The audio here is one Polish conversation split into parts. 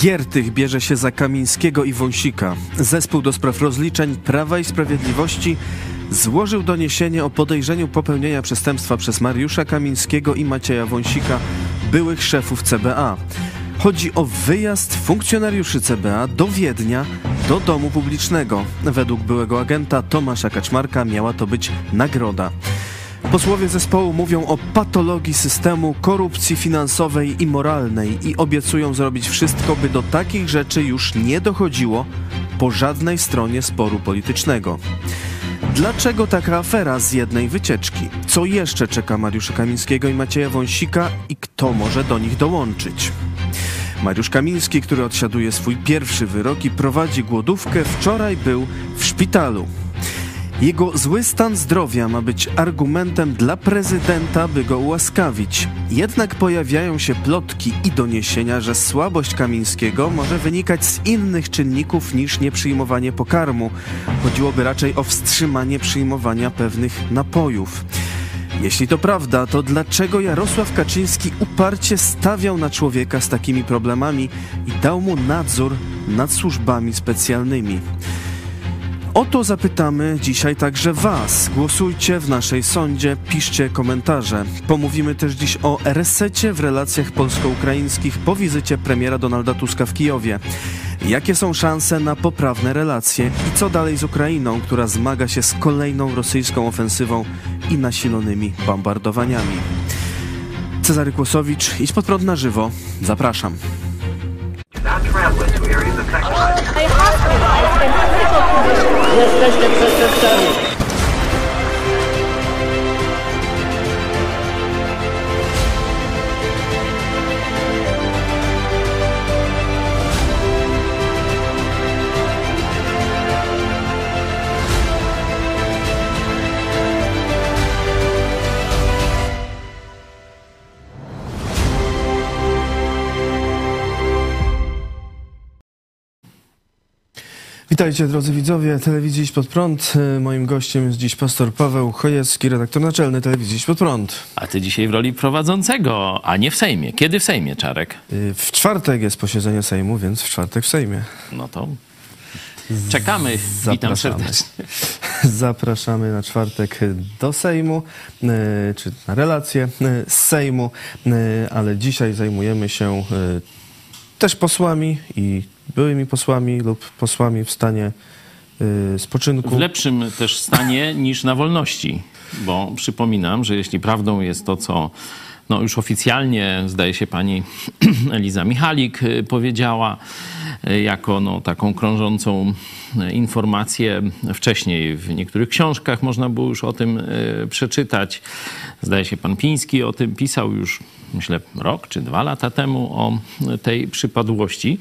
Giertych bierze się za Kamińskiego i Wąsika. Zespół do spraw rozliczeń Prawa i Sprawiedliwości złożył doniesienie o podejrzeniu popełnienia przestępstwa przez Mariusza Kamińskiego i Macieja Wąsika, byłych szefów CBA. Chodzi o wyjazd funkcjonariuszy CBA do Wiednia, do domu publicznego. Według byłego agenta Tomasza Kaczmarka miała to być nagroda. Posłowie zespołu mówią o patologii systemu, korupcji finansowej i moralnej i obiecują zrobić wszystko, by do takich rzeczy już nie dochodziło po żadnej stronie sporu politycznego. Dlaczego taka afera z jednej wycieczki? Co jeszcze czeka Mariusza Kamińskiego i Macieja Wąsika i kto może do nich dołączyć? Mariusz Kamiński, który odsiaduje swój pierwszy wyrok i prowadzi głodówkę, wczoraj był w szpitalu. Jego zły stan zdrowia ma być argumentem dla prezydenta, by go ułaskawić. Jednak pojawiają się plotki i doniesienia, że słabość Kamińskiego może wynikać z innych czynników niż nieprzyjmowanie pokarmu. Chodziłoby raczej o wstrzymanie przyjmowania pewnych napojów. Jeśli to prawda, to dlaczego Jarosław Kaczyński uparcie stawiał na człowieka z takimi problemami i dał mu nadzór nad służbami specjalnymi? O to zapytamy dzisiaj także Was. Głosujcie w naszej sądzie, piszcie komentarze. Pomówimy też dziś o resecie w relacjach polsko-ukraińskich po wizycie premiera Donalda Tuska w Kijowie. Jakie są szanse na poprawne relacje i co dalej z Ukrainą, która zmaga się z kolejną rosyjską ofensywą i nasilonymi bombardowaniami? Cezary Kłosowicz, idź pod prąd na żywo. Zapraszam. Jesteście przestępcami. Witajcie drodzy widzowie telewizji Iść Pod Prąd. E, Moim gościem jest dziś pastor Paweł Chojecki, redaktor naczelny telewizji Iść Pod Prąd. A ty dzisiaj w roli prowadzącego, a nie w Sejmie. Kiedy w Sejmie, Czarek? E, W czwartek jest posiedzenie Sejmu, więc w czwartek w Sejmie. No to czekamy. Witam Zapraszamy. serdecznie. Zapraszamy na czwartek do Sejmu, e, czy na relacje z Sejmu, ale dzisiaj zajmujemy się też posłami i byłymi posłami lub posłami w stanie e, spoczynku. W lepszym też stanie niż na wolności, bo przypominam, że jeśli prawdą jest to, co no już oficjalnie, zdaje się, pani Eliza Michalik y, powiedziała, y, jako no, taką krążącą y, informację. Wcześniej w niektórych książkach można było już o tym przeczytać. Zdaje się, pan Piński o tym pisał już, myślę, rok czy dwa lata temu o tej przypadłości.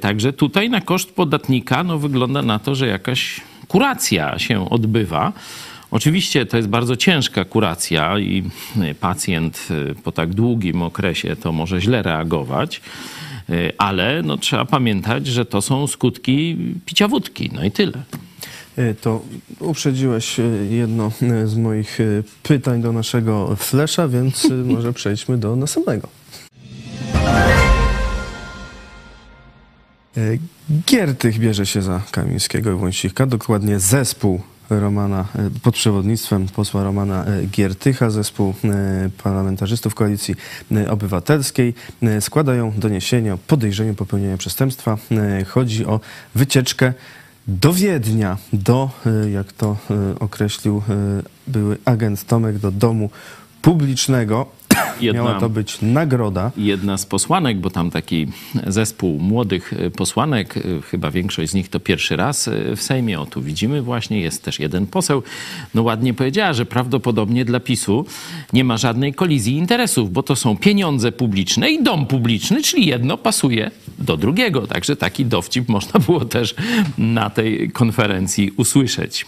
Także tutaj na koszt podatnika no, wygląda na to, że jakaś kuracja się odbywa. Oczywiście to jest bardzo ciężka kuracja i y, pacjent y, po tak długim okresie to może źle reagować, y, ale no, trzeba pamiętać, że to są skutki picia wódki. No i tyle. To uprzedziłeś jedno z moich pytań do naszego flesza, więc może przejdźmy do następnego. Giertych bierze się za Kamińskiego i Wąsika, dokładnie zespół Romana, e, pod przewodnictwem posła Romana e, Giertycha, zespół e, parlamentarzystów Koalicji Obywatelskiej, składają doniesienie o podejrzeniu popełnienia przestępstwa. Chodzi o wycieczkę do Wiednia, do, jak to określił były agent Tomek, do domu publicznego. Jedna- Miała to być nagroda. Jedna z posłanek, bo tam taki zespół młodych posłanek, chyba większość z nich to pierwszy raz w Sejmie, o tu widzimy właśnie, jest też jeden poseł, no ładnie powiedziała, że prawdopodobnie dla PiSu nie ma żadnej kolizji interesów, bo to są pieniądze publiczne i dom publiczny, czyli jedno pasuje do drugiego. Także taki dowcip można było też na tej konferencji usłyszeć.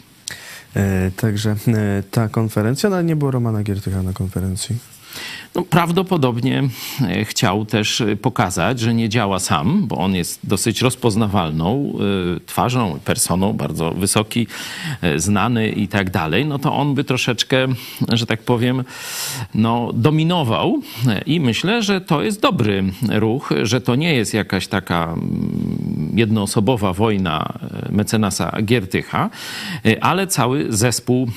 E, Także e, ta konferencja, no ale nie było Romana Giertycha na konferencji. No, prawdopodobnie e, chciał też e, pokazać, że nie działa sam, bo on jest dosyć rozpoznawalną e, twarzą, personą, bardzo wysoki, znany i tak dalej. No to on by troszeczkę, że tak powiem, no, dominował i myślę, że to jest dobry ruch, że to nie jest jakaś taka mm, jednoosobowa wojna mecenasa Giertycha, ale cały zespół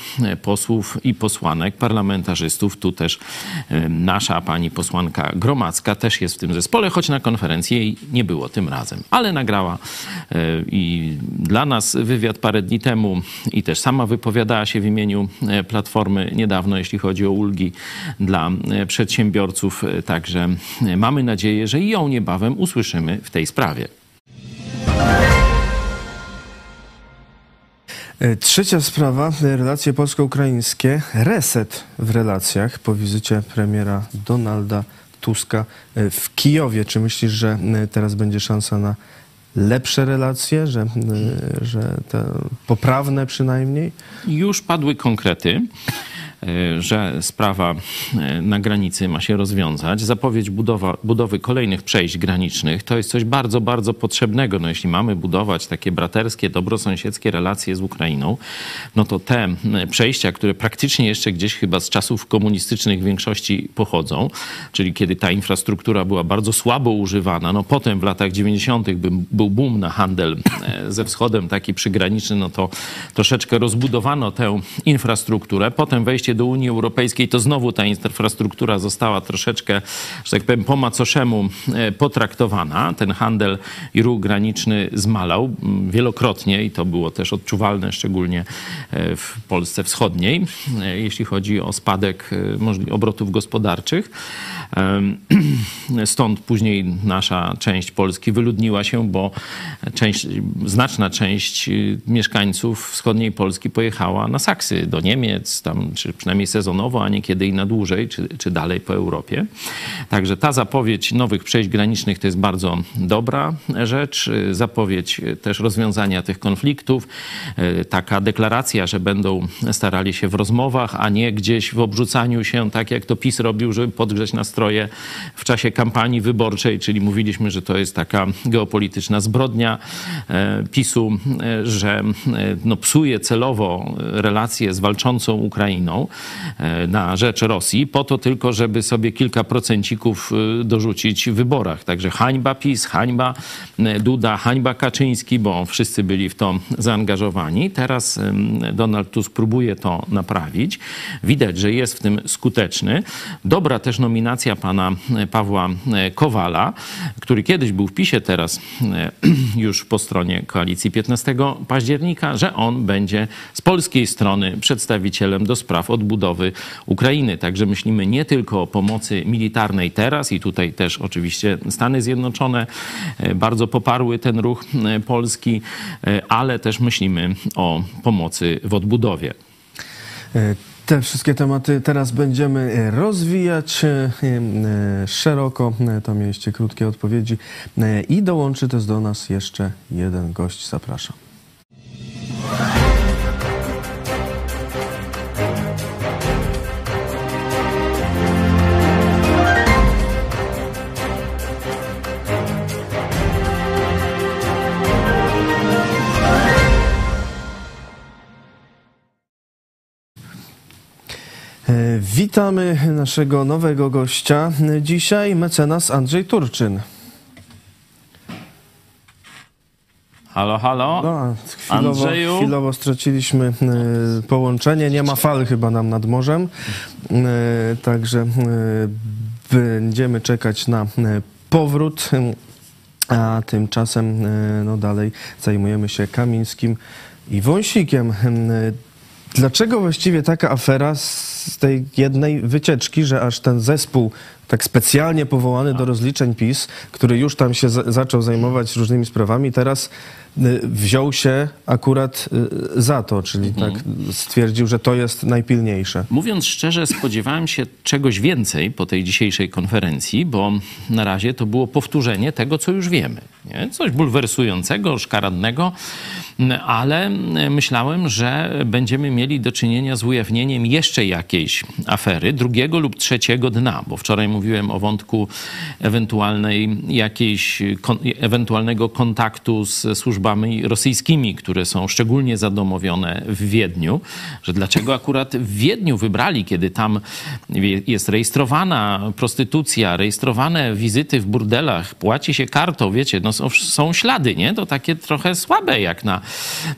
posłów i posłanek, parlamentarzystów, tu też nasza pani posłanka Gromacka też jest w tym zespole, choć na konferencji jej nie było tym razem, ale nagrała i dla nas wywiad parę dni temu i też sama wypowiadała się w imieniu Platformy niedawno, jeśli chodzi o ulgi dla e, przedsiębiorców. E, także e, mamy nadzieję, że ją niebawem usłyszymy w tej sprawie. Trzecia sprawa, relacje polsko-ukraińskie, reset w relacjach po wizycie premiera Donalda Tuska w Kijowie. Czy myślisz, że teraz będzie szansa na lepsze relacje, że, że te poprawne przynajmniej? Już padły konkrety. E, że sprawa e, na granicy ma się rozwiązać. Zapowiedź budowa, budowy kolejnych przejść granicznych to jest coś bardzo, bardzo potrzebnego. No, jeśli mamy budować takie braterskie, dobrosąsiedzkie relacje z Ukrainą, no to te przejścia, które praktycznie jeszcze gdzieś chyba z czasów komunistycznych w większości pochodzą, czyli kiedy ta infrastruktura była bardzo słabo używana, no potem w latach 90. był boom na handel ze wschodem, taki przygraniczny, no to troszeczkę rozbudowano tę infrastrukturę. Potem wejście do Unii Europejskiej, to znowu ta infrastruktura została troszeczkę, że tak powiem, po macoszemu e, potraktowana. Ten handel i ruch graniczny zmalał wielokrotnie i to było też odczuwalne, szczególnie e, w Polsce Wschodniej, e, jeśli chodzi o spadek obrotów gospodarczych. Stąd później nasza część Polski wyludniła się, bo część, znaczna część mieszkańców wschodniej Polski pojechała na Saksy, do Niemiec, tam, czy przynajmniej sezonowo, a niekiedy i na dłużej, czy, czy dalej po Europie. Także ta zapowiedź nowych przejść granicznych to jest bardzo dobra rzecz. Zapowiedź też rozwiązania tych konfliktów. Taka deklaracja, że będą starali się w rozmowach, a nie gdzieś w obrzucaniu się, tak jak to PiS robił, żeby podgrzeć nastroje w czasie kampanii wyborczej, czyli mówiliśmy, że to jest taka geopolityczna zbrodnia e, PiSu, e, że e, no, psuje celowo relacje z walczącą Ukrainą. E, na rzecz Rosji, po to tylko, żeby sobie kilka procencików e, dorzucić w wyborach. Także hańba PiS, hańba e, Duda, hańba Kaczyński, bo wszyscy byli w to zaangażowani. Teraz Donald Tusk próbuje to naprawić. Widać, że jest w tym skuteczny. Dobra też nominacja pana Pawła Kowala, który kiedyś był w PiSie, teraz już po stronie koalicji 15 października, że on będzie z polskiej strony przedstawicielem do spraw odbudowy Ukrainy. Także myślimy nie tylko o pomocy militarnej teraz i tutaj też oczywiście Stany Zjednoczone e, bardzo poparły ten ruch e, polski, e, ale też myślimy o pomocy w odbudowie. Te wszystkie tematy teraz będziemy rozwijać szeroko. To mieliście krótkie odpowiedzi. I dołączy też do nas jeszcze jeden gość. Zapraszam. Witamy naszego nowego gościa. Dzisiaj mecenas Andrzej Turczyn. Halo, halo. No, chwilowo, Andrzeju. chwilowo straciliśmy e, połączenie. Nie ma fal chyba nam nad morzem. E, także będziemy czekać na powrót. A tymczasem no dalej zajmujemy się Kamińskim i Wąsikiem. Dlaczego właściwie taka afera z tej jednej wycieczki, że aż ten zespół tak specjalnie powołany do rozliczeń PiS, który już tam się zaczął zajmować różnymi sprawami, teraz y, wziął się akurat y, za to, czyli mhm. tak stwierdził, że to jest najpilniejsze. Mówiąc szczerze, spodziewałem się czegoś więcej po tej dzisiejszej konferencji, bo na razie to było powtórzenie tego, co już wiemy. Nie? Coś bulwersującego, szkaradnego. Ale myślałem, że będziemy mieli do czynienia z ujawnieniem jeszcze jakiejś afery, drugiego lub trzeciego dna, bo wczoraj mówiłem o wątku ewentualnej jakiejś, ewentualnego kontaktu z służbami rosyjskimi, które są szczególnie zadomowione w Wiedniu, że dlaczego akurat w Wiedniu wybrali, kiedy tam jest rejestrowana prostytucja, rejestrowane wizyty w burdelach, płaci się kartą, wiecie, no są, są ślady, nie? To takie trochę słabe jak na,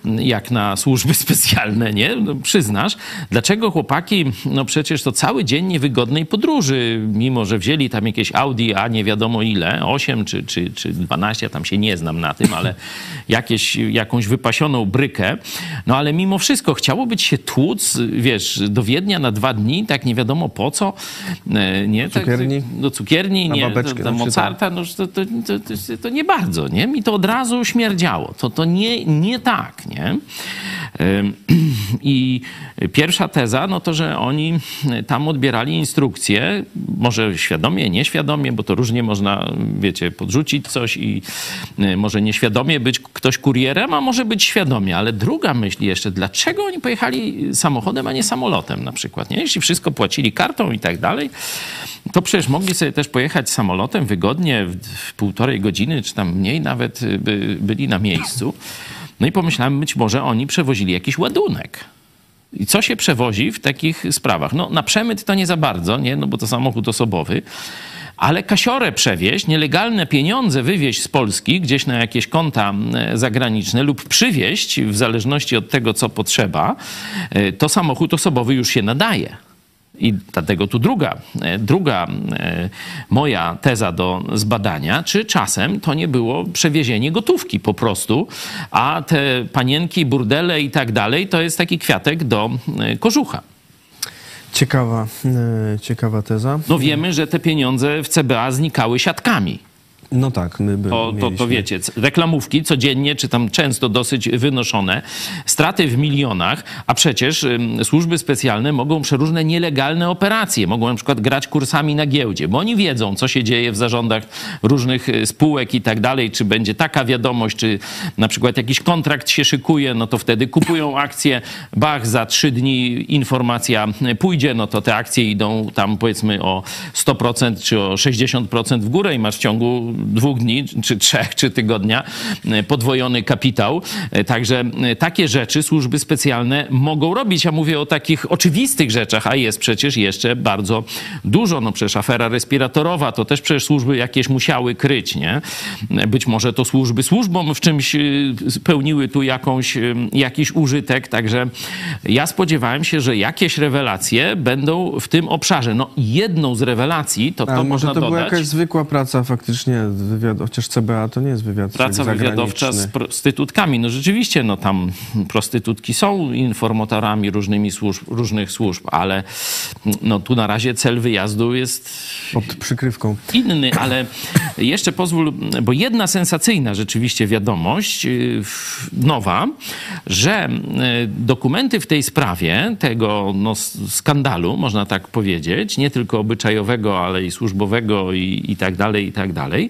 jak na służby specjalne, nie? No, przyznasz. Dlaczego chłopaki, no przecież to cały dzień niewygodnej podróży, mimo że wzięli tam jakieś Audi, a nie wiadomo ile, 8 czy, czy, czy 12, ja tam się nie znam na tym, ale jakieś, jakąś wypasioną brykę. No ale mimo wszystko chciało być się tłuc, wiesz, do Wiednia na dwa dni, tak nie wiadomo po co. E, nie? Tak, cukierni? Tak, do cukierni, nie, babeczkę, do, do Mozarta, no, to, to, to, to, nie bardzo, nie? Mi to od razu śmierdziało. To, to nie, nie tak, nie? I pierwsza teza, no to, że oni tam odbierali instrukcje, może świadomie, nieświadomie, bo to różnie można, wiecie, podrzucić coś i e, może nieświadomie być ktoś kurierem, a może być świadomie. Ale druga myśl jeszcze, dlaczego oni pojechali samochodem, a nie samolotem na przykład, nie? Jeśli wszystko płacili kartą i tak dalej, to przecież mogli sobie też pojechać samolotem wygodnie w, półtorej godziny, czy tam mniej nawet by, byli na miejscu. No i pomyślałem, być może oni przewozili jakiś ładunek. I co się przewozi w takich sprawach? No na przemyt to nie za bardzo, nie? No bo to samochód osobowy. Ale kasiorę przewieźć, nielegalne pieniądze wywieźć z Polski gdzieś na jakieś konta zagraniczne lub przywieźć, w zależności od tego, co potrzeba, e, to samochód osobowy już się nadaje. I dlatego tu druga, e, druga e, moja teza do zbadania, czy czasem to nie było przewiezienie gotówki po prostu, a te panienki, burdele i tak dalej, to jest taki kwiatek do e, kożucha. Ciekawa, ciekawa teza. No wiemy, że te pieniądze w CBA znikały siatkami. No tak, my by to, to, to wiecie, reklamówki codziennie, czy tam często dosyć wynoszone, straty w milionach, a przecież służby specjalne mogą przeróżne nielegalne operacje, mogą na przykład grać kursami na giełdzie, bo oni wiedzą, co się dzieje w zarządach różnych y, spółek i tak dalej, czy będzie taka wiadomość, czy na przykład jakiś kontrakt się szykuje, no to wtedy kupują akcje, bach, za trzy dni informacja pójdzie, no to te akcje idą tam powiedzmy o 100% czy o 60% w górę i masz w ciągu dwóch dni, czy trzech, czy tygodnia e, podwojony kapitał. E, także e, takie rzeczy służby specjalne mogą robić. Ja mówię o takich oczywistych rzeczach, a jest przecież jeszcze bardzo dużo. No przecież afera respiratorowa to też przecież służby jakieś musiały kryć, nie? Być może to służby służbom w czymś spełniły tu jakąś, jakiś użytek, także ja spodziewałem się, że jakieś rewelacje będą w tym obszarze. No jedną z rewelacji, to, to można to dodać... była jakaś zwykła praca faktycznie wywiad, chociaż CBA to nie jest wywiad Praca wywiadowcza z prostytutkami. No rzeczywiście, no tam prostytutki są informatorami różnymi służb, różnych służb, ale no tu na razie cel wyjazdu jest... Pod przykrywką. Inny, ale jeszcze pozwól, bo jedna sensacyjna rzeczywiście wiadomość, y, nowa, że y, dokumenty w tej sprawie, tego no, skandalu, można tak powiedzieć, nie tylko obyczajowego, ale i służbowego i, i tak dalej, i tak dalej,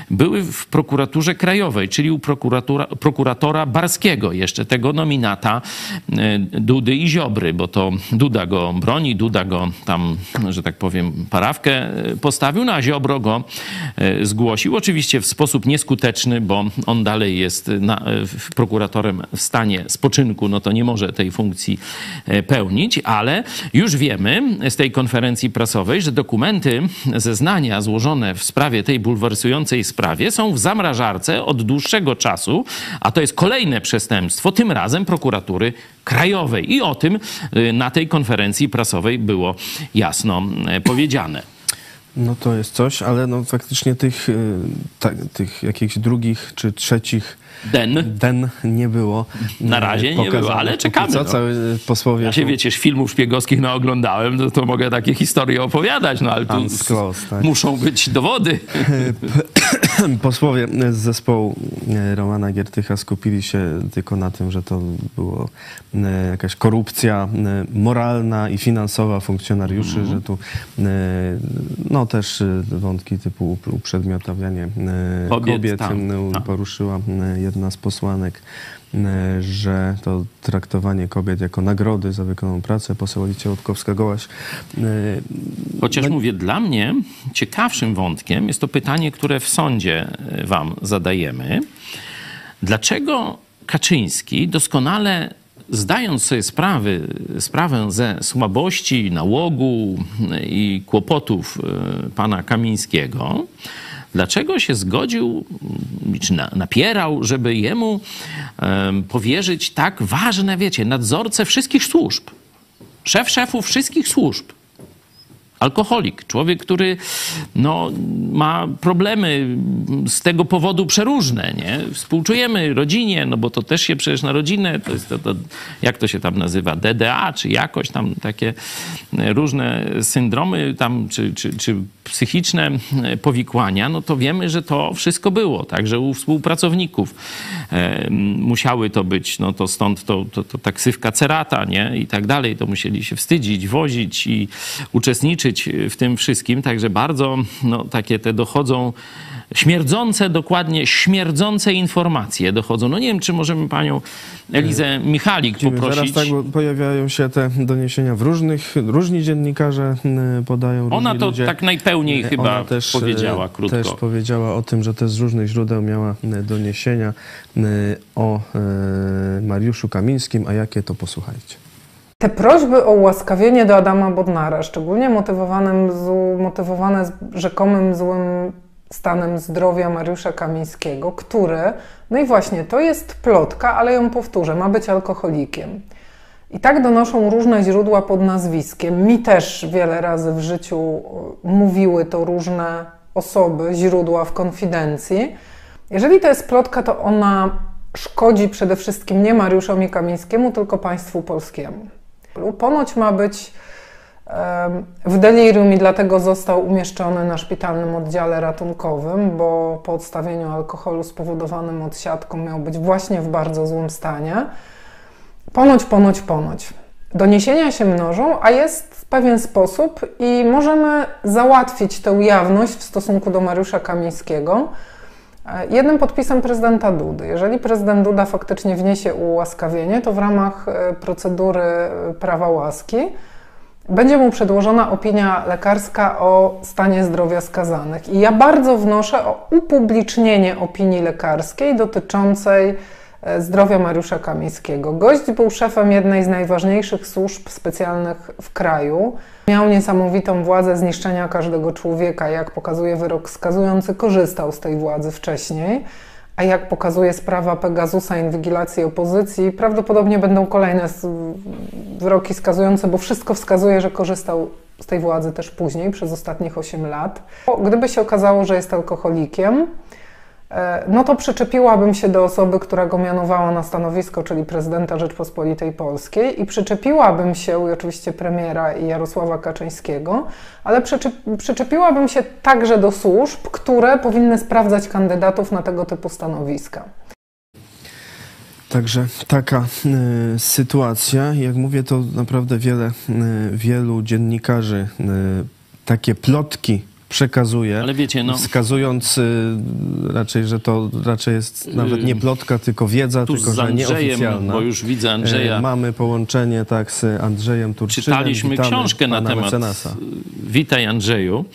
były w prokuraturze krajowej, czyli u prokuratora, Barskiego, jeszcze tego nominata e, Dudy i Ziobry, bo to Duda go broni, Duda go tam, że tak powiem, parawkę e, postawił, no a Ziobro go e, zgłosił. Oczywiście w sposób nieskuteczny, bo on dalej jest na, prokuratorem w stanie spoczynku, no to nie może tej funkcji pełnić, ale już wiemy z tej konferencji prasowej, że dokumenty, zeznania złożone w sprawie tej bulwersującej sprawie są w zamrażarce od dłuższego czasu, a to jest kolejne przestępstwo, tym razem prokuratury krajowej. I o tym y, na tej konferencji prasowej było jasno y, powiedziane. No to jest coś, ale no faktycznie tych, y, tych jakichś drugich czy trzecich Den. Den nie było. Na razie nie było, ale czekamy. Co, no. cały posłowie... Ja się, wiecie, filmów szpiegowskich naoglądałem, to, to mogę takie historie opowiadać, no ale tu close, tak. muszą być dowody. Posłowie z zespołu e, Romana Giertycha skupili się tylko na tym, że to była e, jakaś korupcja e, moralna i finansowa funkcjonariuszy, mm. że tu no też wątki typu uprzedmiotawianie kobiet, kobiet, tam, poruszyła jedna jedna z posłanek, że to traktowanie kobiet jako nagrody za wykonaną pracę. Poseł Alicja Łutkowska-Gołaś. Chociaż no... mówię, dla mnie ciekawszym wątkiem jest to pytanie, które w sądzie wam zadajemy. Dlaczego Kaczyński doskonale zdając sobie sprawy, sprawę ze słabości, nałogu i kłopotów e, pana Kamińskiego, dlaczego się zgodził, czy napierał, żeby jemu powierzyć tak ważne, wiecie, nadzorcę wszystkich służb, szef szefów wszystkich służb, alkoholik, człowiek, który no, ma problemy z tego powodu przeróżne, nie? Współczujemy rodzinie, no bo to też się przecież na rodzinę, to jest to, to, jak to się tam nazywa, DDA, czy jakoś tam takie różne syndromy tam, czy, czy, czy psychiczne powikłania, no to wiemy, że to wszystko było, także u współpracowników e, musiały to być, no to stąd to, to, to taksywka cerata, nie? I tak dalej, to musieli się wstydzić, wozić i uczestniczyć w tym wszystkim, także bardzo no, takie te dochodzą śmierdzące, dokładnie śmierdzące informacje dochodzą. No nie wiem, czy możemy panią Elizę Michalik poprosić. Zaraz tak, pojawiają się te doniesienia w różnych, różni dziennikarze podają, Ona to ludzie. tak najpełniej chyba też, powiedziała krótko. Też powiedziała o tym, że też z różnych źródeł miała doniesienia o Mariuszu Kamińskim, a jakie to posłuchajcie. Te prośby o ułaskawienie do Adama Bodnara, szczególnie motywowanym, motywowane rzekomym złym stanem zdrowia Mariusza Kamińskiego, który, no i właśnie, to jest plotka, ale ją powtórzę, ma być alkoholikiem. I tak donoszą różne źródła pod nazwiskiem. Mi też wiele razy w życiu mówiły to różne osoby, źródła w konfidencji. Jeżeli to jest plotka, to ona szkodzi przede wszystkim nie Mariuszowi Kamińskiemu, tylko państwu polskiemu. Ponoć ma być w delirium i dlatego został umieszczony na szpitalnym oddziale ratunkowym, bo po odstawieniu alkoholu spowodowanym odsiadką miał być właśnie w bardzo złym stanie. Ponoć, ponoć, ponoć. Doniesienia się mnożą, a jest pewien sposób i możemy załatwić tę jawność w stosunku do Mariusza Kamińskiego jednym podpisem prezydenta Dudy. Jeżeli prezydent Duda faktycznie wniesie ułaskawienie, to w ramach e, procedury e, prawa łaski będzie mu przedłożona opinia lekarska o stanie zdrowia skazanych. I ja bardzo wnoszę o upublicznienie opinii lekarskiej dotyczącej zdrowia Mariusza Kamińskiego. Gość był szefem jednej z najważniejszych służb specjalnych w kraju. Miał niesamowitą władzę zniszczenia każdego człowieka. Jak pokazuje wyrok skazujący, korzystał z tej władzy wcześniej. A jak pokazuje sprawa Pegasusa inwigilacji opozycji, prawdopodobnie będą kolejne wyroki skazujące, bo wszystko wskazuje, że korzystał z tej władzy też później, przez ostatnich 8 lat. Gdyby się okazało, że jest alkoholikiem, E, no to przyczepiłabym się do osoby, która go mianowała na stanowisko, czyli prezydenta Rzeczpospolitej Polskiej i przyczepiłabym się, i oczywiście premiera i Jarosława Kaczyńskiego, ale przyczepiłabym się także do służb, które powinny sprawdzać kandydatów na tego typu stanowiska. Także taka y, sytuacja. Jak mówię, to naprawdę wiele, y, wielu dziennikarzy y, takie plotki przekazuje, Ale wiecie, no, wskazując y, raczej, że to raczej jest nawet nie plotka, tylko wiedza, tu tylko z Andrzejem, że nieoficjalna. Bo już widzę Andrzeja. E, mamy połączenie tak z Andrzejem Turczynem. Czytaliśmy Witamy książkę na temat. Mecenasa. Witaj Andrzeju.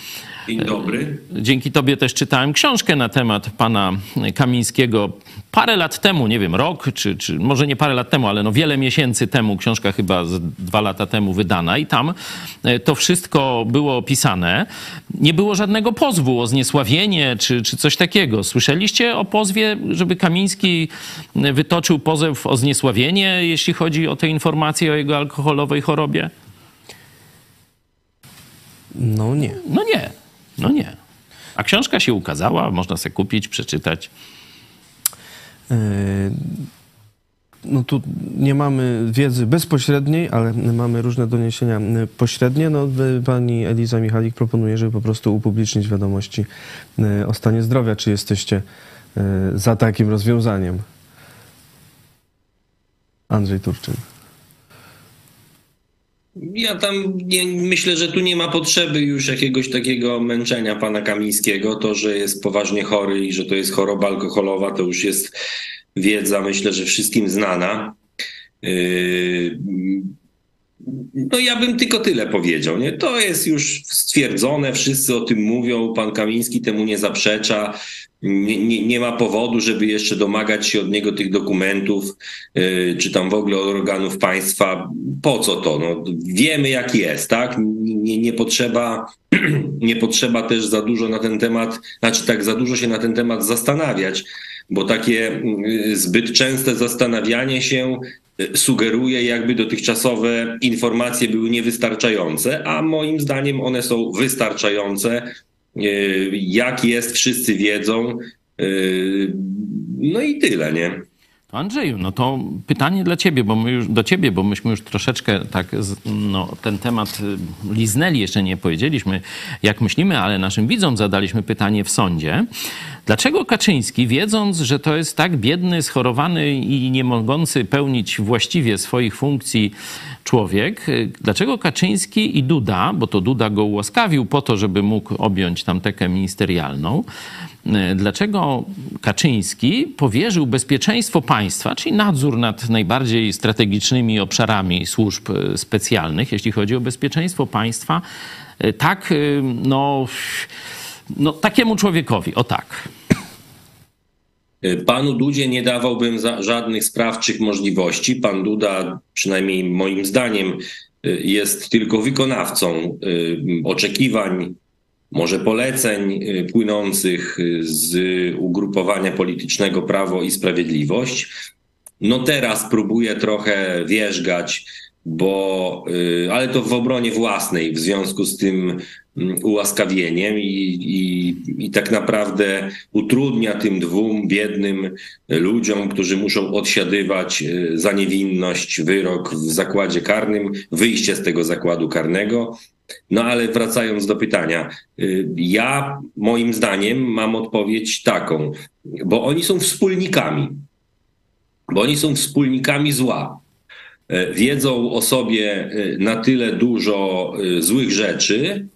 Dzień dobry. Dzięki Tobie też czytałem książkę na temat pana Kamińskiego parę lat temu, nie wiem, rok, czy, czy może nie parę lat temu, ale no wiele miesięcy temu, książka chyba z dwa lata temu wydana i tam e, to wszystko było opisane. Nie było żadnego pozwu o zniesławienie czy, czy coś takiego. Słyszeliście o pozwie, żeby Kamiński wytoczył pozew o zniesławienie, jeśli chodzi o te informacje o jego alkoholowej chorobie? No nie. No nie. No nie. A książka się ukazała, można sobie kupić, przeczytać. E, no tu nie mamy wiedzy bezpośredniej, ale mamy różne doniesienia pośrednie. No, pani Eliza Michalik proponuje, żeby po prostu upublicznić wiadomości e, o stanie zdrowia. Czy jesteście e, za takim rozwiązaniem? Andrzej Turczyn. Ja tam nie, myślę, że tu nie ma potrzeby już jakiegoś takiego męczenia pana Kamińskiego. To, że jest poważnie chory i że to jest choroba alkoholowa, to już jest wiedza, myślę, że wszystkim znana. Yy, no ja bym tylko tyle powiedział. Nie? To jest już stwierdzone, wszyscy o tym mówią, pan Kamiński temu nie zaprzecza. Nie, nie, nie ma powodu, żeby jeszcze domagać się od niego tych dokumentów, yy, czy tam w ogóle od organów państwa. Po co to? No, wiemy, jak jest, tak? Nie, nie, potrzeba, nie potrzeba też za dużo na ten temat, znaczy tak za dużo się na ten temat zastanawiać, bo takie yy, zbyt częste zastanawianie się sugeruje, jakby dotychczasowe informacje były niewystarczające, a moim zdaniem one są wystarczające. E, jak jest, wszyscy wiedzą. E, no i tyle, nie? Andrzeju, no to pytanie dla ciebie, bo my już, do ciebie, bo myśmy już troszeczkę tak no, ten temat y, liznęli, jeszcze nie powiedzieliśmy, jak myślimy, ale naszym widzom zadaliśmy pytanie w sądzie. Dlaczego Kaczyński, wiedząc, że to jest tak biedny, schorowany i nie mogący pełnić właściwie swoich funkcji człowiek, y, dlaczego Kaczyński i Duda, bo to Duda go ułaskawił po to, żeby mógł objąć tamtekę ministerialną, y, dlaczego Kaczyński powierzył bezpieczeństwo państwa, czyli nadzór nad najbardziej strategicznymi obszarami służb y, specjalnych, jeśli chodzi o bezpieczeństwo państwa, tak, no, no takiemu człowiekowi, o tak. Y, panu Dudzie nie dawałbym żadnych sprawczych możliwości. Pan Duda, przynajmniej moim zdaniem, y, jest tylko wykonawcą y, oczekiwań, może poleceń płynących z ugrupowania politycznego Prawo i Sprawiedliwość. No teraz próbuje trochę wierzgać, bo, ale to w obronie własnej, w związku z tym ułaskawieniem i, i, i tak naprawdę utrudnia tym dwóm biednym ludziom, którzy muszą odsiadywać e, za niewinność wyrok w zakładzie karnym, wyjście z tego zakładu karnego. No ale wracając do pytania, e, ja moim zdaniem mam odpowiedź taką, bo oni są wspólnikami, bo oni są wspólnikami zła. E, wiedzą o sobie na tyle dużo złych rzeczy, Y,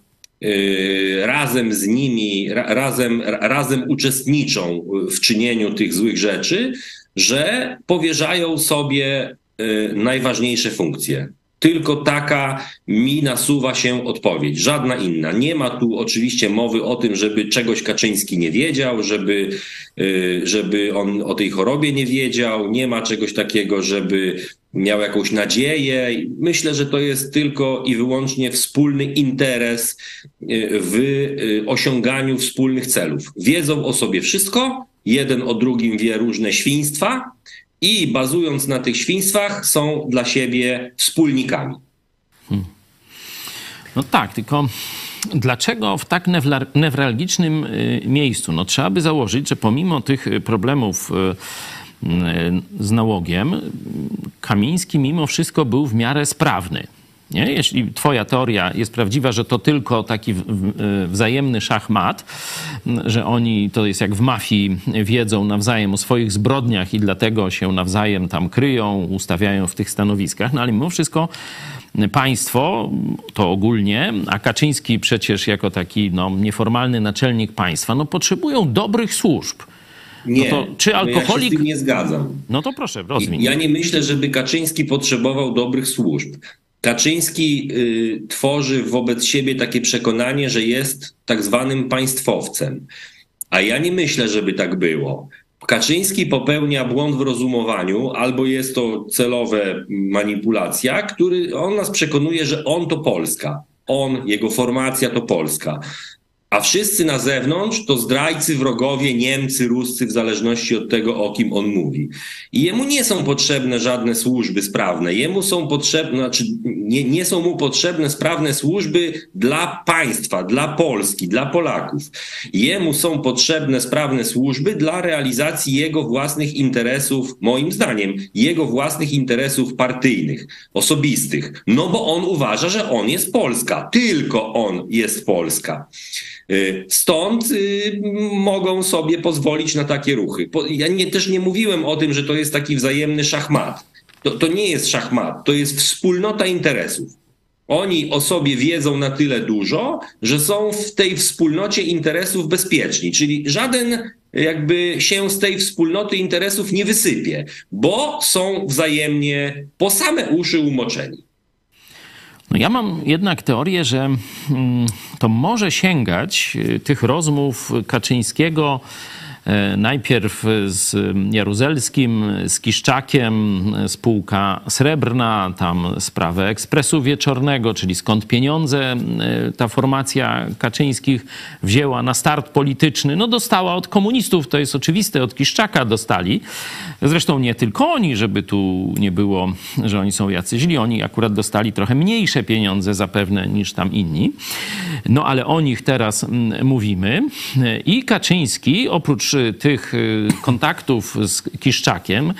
razem z nimi, razem, razem uczestniczą w czynieniu tych złych rzeczy, że powierzają sobie y, najważniejsze funkcje. Tylko taka mi nasuwa się odpowiedź, żadna inna. Nie ma tu oczywiście mowy o tym, żeby czegoś Kaczyński nie wiedział, żeby, y, żeby on o tej chorobie nie wiedział. Nie ma czegoś takiego, żeby miał jakąś nadzieję. Myślę, że to jest tylko i wyłącznie wspólny interes y, w y, osiąganiu wspólnych celów. Wiedzą o sobie wszystko, jeden o drugim wie różne świństwa i bazując na tych świństwach są dla siebie wspólnikami. Hmm. No tak, tylko dlaczego w tak newralgicznym y, miejscu? No trzeba by założyć, że pomimo tych problemów z nałogiem, Kamiński mimo wszystko był w miarę sprawny. Nie? Jeśli twoja teoria jest prawdziwa, że to tylko taki wzajemny szachmat, że oni, to jest jak w mafii, wiedzą nawzajem o swoich zbrodniach i dlatego się nawzajem tam kryją, ustawiają w tych stanowiskach, no ale mimo wszystko państwo, to ogólnie, a Kaczyński przecież jako taki no, nieformalny naczelnik państwa, no potrzebują dobrych służb nie, no to czy alkoholik... ja się z tym nie zgadzam. No to proszę, rozwij. Ja nie myślę, żeby Kaczyński potrzebował dobrych służb. Kaczyński y, tworzy wobec siebie takie przekonanie, że jest tak zwanym państwowcem. A ja nie myślę, żeby tak było. Kaczyński popełnia błąd w rozumowaniu, albo jest to celowe manipulacja, który on nas przekonuje, że on to Polska. On, jego formacja to Polska a wszyscy na zewnątrz to zdrajcy, wrogowie, Niemcy, Ruscy, w zależności od tego, o kim on mówi. I jemu nie są potrzebne żadne służby sprawne. Jemu są potrzebne, znaczy nie, nie są mu potrzebne sprawne służby dla państwa, dla Polski, dla Polaków. Jemu są potrzebne sprawne służby dla realizacji jego własnych interesów, moim zdaniem, jego własnych interesów partyjnych, osobistych. No bo on uważa, że on jest Polska. Tylko on jest Polska. Y, stąd y, mogą sobie pozwolić na takie ruchy. Ja nie, też nie mówiłem o tym, że to jest taki wzajemny szachmat. To, to nie jest szachmat, to jest wspólnota interesów. Oni o sobie wiedzą na tyle dużo, że są w tej wspólnocie interesów bezpieczni, czyli żaden jakby się z tej wspólnoty interesów nie wysypie, bo są wzajemnie po same uszy umoczeni. No ja mam jednak teorię, że mm, to może sięgać y, tych rozmów Kaczyńskiego najpierw z Jaruzelskim, z Kiszczakiem, spółka srebrna, tam sprawę ekspresu wieczornego, czyli skąd pieniądze e, ta formacja Kaczyńskich wzięła na start polityczny. No dostała od komunistów, to jest oczywiste, od Kiszczaka dostali. Zresztą nie tylko oni, żeby tu nie było, że oni są jacy źli. Oni akurat dostali trochę mniejsze pieniądze zapewne niż tam inni. No ale o nich teraz mówimy. I Kaczyński oprócz tych y, kontaktów z Kiszczakiem,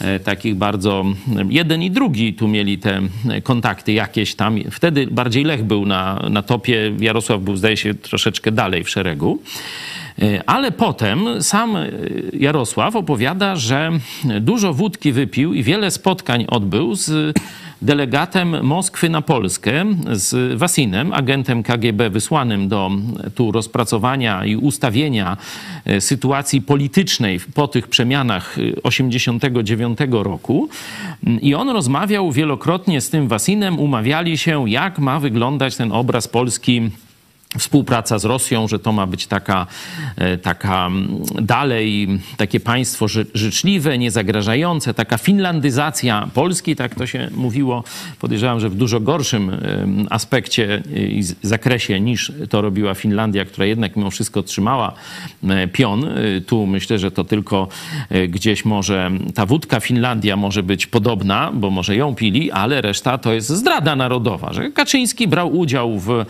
e, takich bardzo, jeden i drugi tu mieli te kontakty jakieś tam. Wtedy bardziej Lech był na, na topie, Jarosław był zdaje się troszeczkę dalej w szeregu. E, ale potem sam Jarosław opowiada, że dużo wódki wypił i wiele spotkań odbył z delegatem Moskwy na Polskę z Wasinem, agentem KGB wysłanym do tu rozpracowania i ustawienia e, sytuacji politycznej po tych przemianach 89 e, roku. I on rozmawiał wielokrotnie z tym Wasinem, umawiali się, jak ma wyglądać ten obraz Polski współpraca z Rosją, że to ma być taka, e, taka dalej takie państwo życzliwe, niezagrażające, taka finlandyzacja Polski, tak to się mówiło. Podejrzewam, że w dużo gorszym aspekcie i zakresie niż to robiła Finlandia, która jednak mimo wszystko trzymała e, pion. E, tu myślę, że to tylko gdzieś może ta wódka Finlandia może być podobna, bo może ją pili, ale reszta to jest zdrada narodowa, że Kaczyński brał udział w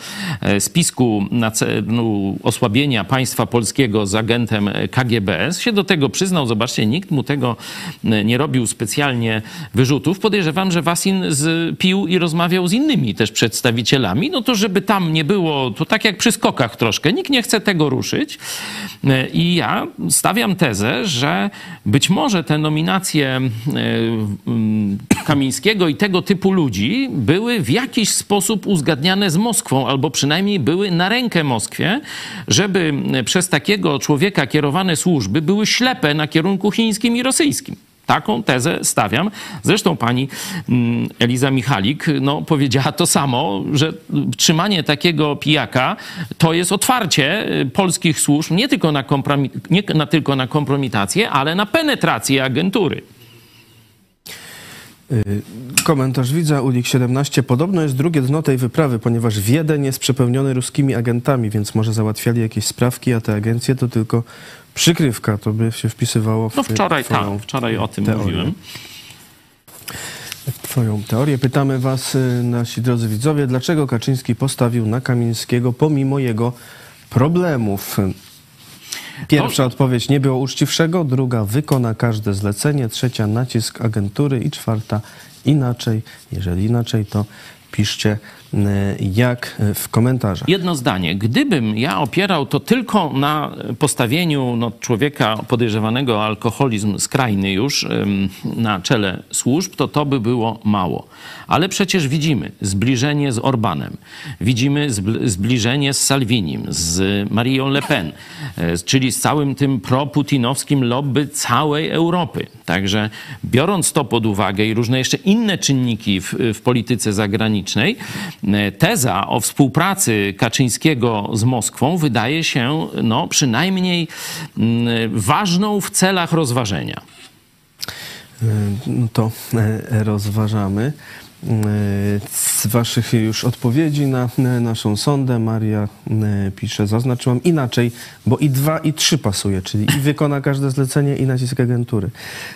spisku na celu osłabienia państwa polskiego z agentem KGBS, się do tego przyznał. Zobaczcie, nikt mu tego e, nie robił specjalnie wyrzutów. Podejrzewam, że Wasin pił i rozmawiał z innymi też przedstawicielami, no to żeby tam nie było, to tak jak przy skokach troszkę, nikt nie chce tego ruszyć. E, I ja stawiam tezę, że być może te nominacje e, Kamińskiego i tego typu ludzi były w jakiś sposób uzgadniane z Moskwą, albo przynajmniej były na na rękę Moskwie, żeby przez takiego człowieka kierowane służby były ślepe na kierunku chińskim i rosyjskim. Taką tezę stawiam. Zresztą pani mm, Eliza Michalik no, powiedziała to samo, że trzymanie takiego pijaka to jest otwarcie y, polskich służb nie tylko na, nie na, tylko na kompromitację, ale na penetrację agentury. Y, komentarz widza, Ulik 17. Podobno jest drugie dno tej wyprawy, ponieważ Wiedeń jest przepełniony ruskimi agentami, więc może załatwiali jakieś sprawki, a te agencje to tylko przykrywka. To by się wpisywało w No wczoraj tak, wczoraj o tym teorię. mówiłem. Twoją teorię. Pytamy was, y, nasi drodzy widzowie, dlaczego Kaczyński postawił na Kamińskiego pomimo jego problemów? Pierwsza no. odpowiedź nie było uczciwszego, druga wykona każde zlecenie, trzecia nacisk agentury i czwarta inaczej. Jeżeli inaczej, to piszcie jak w komentarzach. Jedno zdanie. Gdybym ja opierał to tylko na postawieniu no, człowieka podejrzewanego o alkoholizm skrajny już na czele służb, to to by było mało. Ale przecież widzimy zbliżenie z Orbanem, widzimy zbliżenie z Salvinim, z Marią Le Pen, e, czyli z całym tym proputinowskim lobby całej Europy. Także biorąc to pod uwagę i różne jeszcze inne czynniki w, w polityce zagranicznej, teza o współpracy Kaczyńskiego z Moskwą wydaje się no, przynajmniej mm, ważną w celach rozważenia. E, no to e, rozważamy. Z Waszych już odpowiedzi na naszą sondę Maria pisze, zaznaczyłam inaczej, bo i dwa, i trzy pasuje, czyli i wykona każde zlecenie, i nacisk agentury.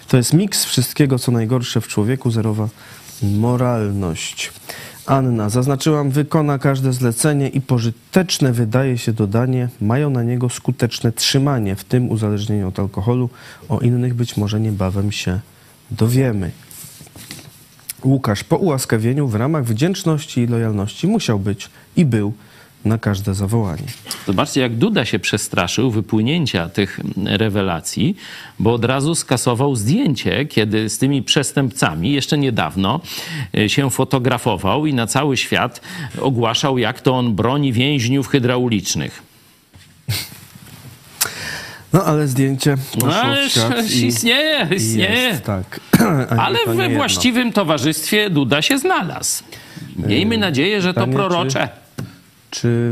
To jest miks wszystkiego, co najgorsze w człowieku, zerowa moralność. Anna, zaznaczyłam, wykona każde zlecenie i pożyteczne wydaje się dodanie, mają na niego skuteczne trzymanie, w tym uzależnienie od alkoholu. O innych być może niebawem się dowiemy. Łukasz, po ułaskawieniu w ramach wdzięczności i lojalności musiał być i był na każde zawołanie. Zobaczcie, jak Duda się przestraszył wypłynięcia tych rewelacji, bo od razu skasował zdjęcie, kiedy z tymi przestępcami jeszcze niedawno e, się fotografował i na cały świat ogłaszał, jak to on broni więźniów hydraulicznych. No ale zdjęcie poszło No, świat i, istnieje, istnieje. jest, tak. Ale to we właściwym towarzystwie Duda się znalazł. Miejmy nadzieję, że to pytanie, prorocze. Czy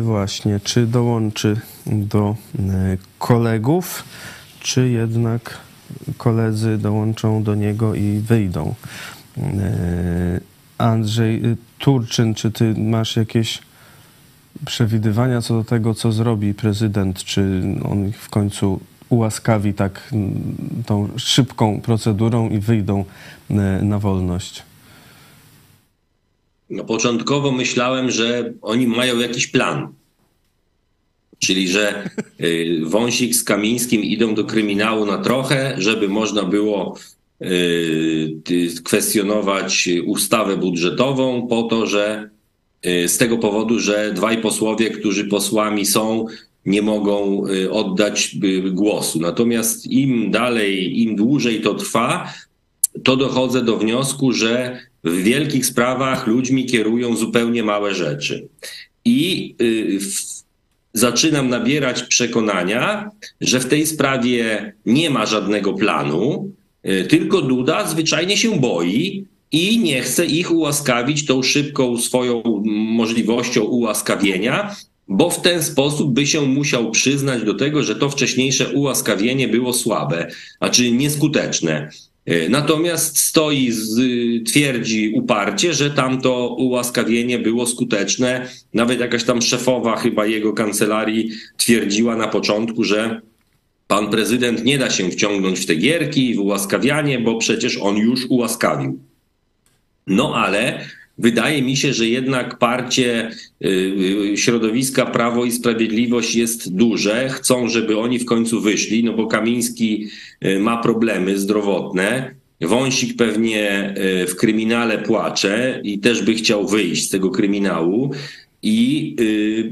właśnie, czy dołączy do e, kolegów, czy jednak koledzy dołączą do niego i wyjdą? E, Andrzej y, Turczyn, czy ty masz jakieś przewidywania co do tego, co zrobi prezydent? Czy on w końcu ułaskawi tak tą szybką procedurą i wyjdą e, na wolność? No, początkowo myślałem, że oni mają jakiś plan. Czyli, że y, Wąsik z Kamińskim idą do kryminału na trochę, żeby można było y, kwestionować ustawę budżetową po to, że y, z tego powodu, że dwaj posłowie, którzy posłami są, nie mogą oddać głosu. Natomiast im dalej, im dłużej to trwa, to dochodzę do wniosku, że w wielkich sprawach ludźmi kierują zupełnie małe rzeczy. I y, w, zaczynam nabierać przekonania, że w tej sprawie nie ma żadnego planu, y, tylko Duda zwyczajnie się boi i nie chce ich ułaskawić tą szybką swoją możliwością ułaskawienia, bo w ten sposób by się musiał przyznać do tego, że to wcześniejsze ułaskawienie było słabe, a nieskuteczne. Y, Natomiast stoi, z, twierdzi uparcie, że tamto ułaskawienie było skuteczne. Nawet jakaś tam szefowa chyba jego kancelarii twierdziła na początku, że pan prezydent nie da się wciągnąć w te gierki, w ułaskawianie, bo przecież on już ułaskawił. No ale wydaje mi się, że jednak parcie y, y, środowiska Prawo i Sprawiedliwość jest duże. Chcą, żeby oni w końcu wyszli, no bo Kamiński y, ma problemy zdrowotne. Wąsik pewnie w kryminale płacze i też by chciał wyjść z tego kryminału. I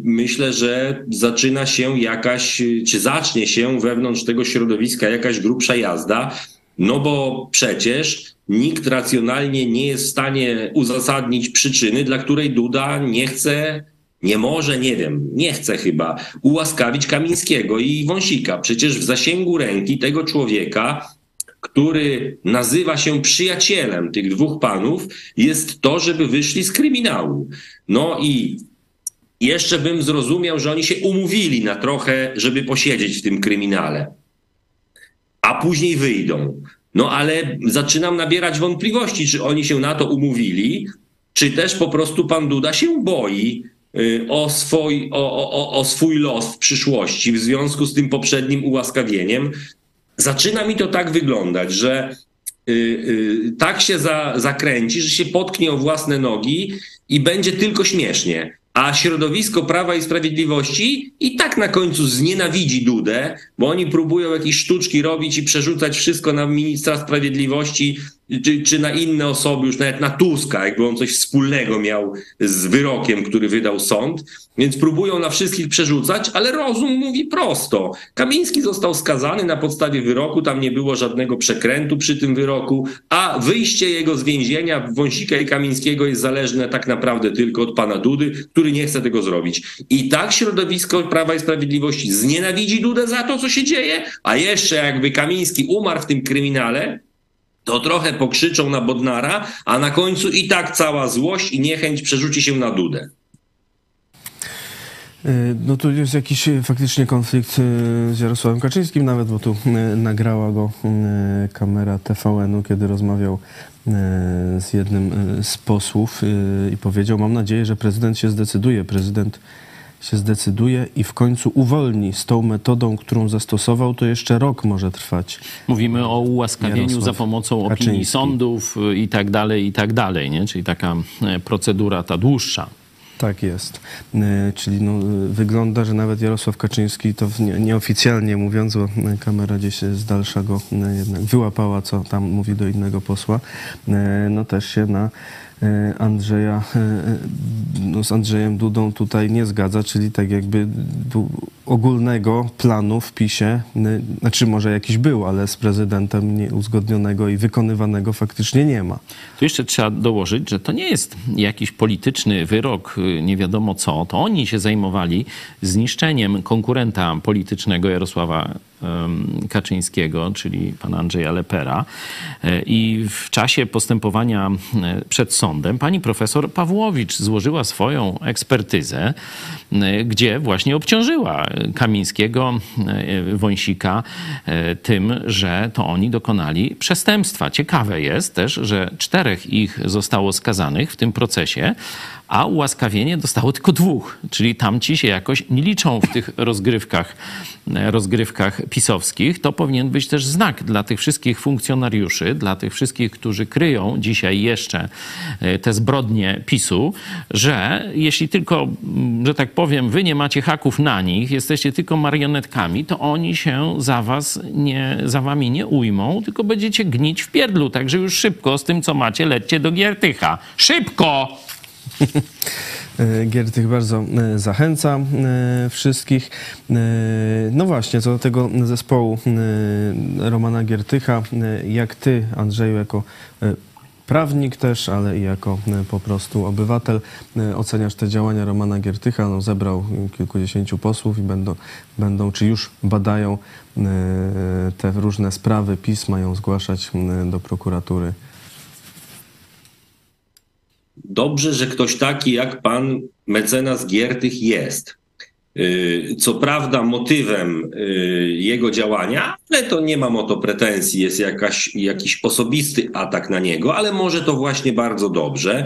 myślę, że zaczyna się jakaś, czy zacznie się wewnątrz tego środowiska jakaś grubsza jazda, no bo przecież nikt racjonalnie nie jest w stanie uzasadnić przyczyny, dla której Duda nie chce, nie może, nie wiem, nie chce chyba ułaskawić Kamińskiego i Wąsika. Przecież w zasięgu ręki tego człowieka, który nazywa się przyjacielem tych dwóch panów, jest to, żeby wyszli z kryminału. No i jeszcze bym zrozumiał, że oni się umówili na trochę, żeby posiedzieć w tym kryminale a później wyjdą. No ale zaczynam nabierać wątpliwości, czy oni się na to umówili, czy też po prostu pan Duda się boi y, o swój, o, o, o swój los w przyszłości w związku z tym poprzednim ułaskawieniem. Zaczyna mi to tak wyglądać, że y, y, tak się za, zakręci, że się potknie o własne nogi i będzie tylko śmiesznie. A środowisko Prawa i Sprawiedliwości i tak na końcu znienawidzi Dudę, bo oni próbują jakieś sztuczki robić i przerzucać wszystko na ministra sprawiedliwości czy, czy na inne osoby, już nawet na Tuska, jakby on coś wspólnego miał z wyrokiem, który wydał sąd. Więc próbują na wszystkich przerzucać, ale rozum mówi prosto. Kamiński został skazany na podstawie wyroku, tam nie było żadnego przekrętu przy tym wyroku, a wyjście jego z więzienia Wąsika i Kamińskiego jest zależne tak naprawdę tylko od pana Dudy, który nie chce tego zrobić. I tak środowisko Prawa i Sprawiedliwości znienawidzi Dudę za to, co się dzieje, a jeszcze jakby Kamiński umarł w tym kryminale, to trochę pokrzyczą na Bodnara, a na końcu i tak cała złość i niechęć przerzuci się na Dudę. Y, No tu jest jakiś y, faktycznie konflikt y, z Jarosławem Kaczyńskim nawet, bo tu nagrała go kamera TVN-u, kiedy rozmawiał z jednym z posłów i powiedział, mam nadzieję, że prezydent się zdecyduje. Prezydent się zdecyduje i w końcu uwolni z tą metodą, którą zastosował, to jeszcze rok może trwać. Mówimy o ułaskawieniu Jarosław za pomocą opinii Kaczyński. sądów y, i tak dalej, i tak dalej, nie? Czyli taka e, procedura ta dłuższa. Tak jest. Y, Czyli no, wygląda, że nawet Jarosław Kaczyński, to nieoficjalnie mówiąc, bo y, kamera gdzieś z dalsza go y, jednak wyłapała, co tam mówi do innego posła, no też się na Andrzeja, y, y, no z Andrzejem Dudą tutaj nie zgadza, czyli tak jakby ogólnego planu w PiSie, znaczy może jakiś był, ale z prezydentem nieuzgodnionego i wykonywanego faktycznie nie ma. Tu jeszcze trzeba dołożyć, że to nie jest jakiś polityczny wyrok, y, nie wiadomo co. To oni się zajmowali zniszczeniem konkurenta politycznego Jarosława Kaczyńskiego, czyli pana Andrzeja Lepera. E, I w czasie postępowania e, przed sądem pani profesor Pawłowicz złożyła swoją ekspertyzę, gdzie właśnie obciążyła Kamińskiego, Wąsika tym, że to oni dokonali przestępstwa. Ciekawe jest też, że czterech ich zostało skazanych w tym procesie, a ułaskawienie dostało tylko dwóch, czyli tamci się jakoś nie liczą w tych rozgrywkach, rozgrywkach pisowskich. To powinien być też znak dla tych wszystkich funkcjonariuszy, dla tych wszystkich, którzy kryją dzisiaj jeszcze e, te zbrodnie PiSu, że jeśli tylko, że tak powiem, wy nie macie haków na nich, jesteście tylko marionetkami, to oni się za was nie, za wami nie ujmą, tylko będziecie gnić w pierdlu. Także już szybko z tym, co macie, lećcie do Giertycha. Szybko! E, Giertych bardzo e, zachęca e, wszystkich. No właśnie, co do tego zespołu Romana Giertycha, jak ty, Andrzeju, jako prawnik też, ale i jako po prostu obywatel oceniasz te działania Romana Giertycha. No, zebrał kilkudziesięciu posłów i będą, będą, czy już badają te różne sprawy, PiS mają zgłaszać do prokuratury dobrze, że ktoś taki jak pan mecenas Giertych jest. Y, co prawda motywem y, jego działania, ale to nie mam o to pretensji, jest jakaś, jakiś osobisty atak na niego, ale może to właśnie bardzo dobrze,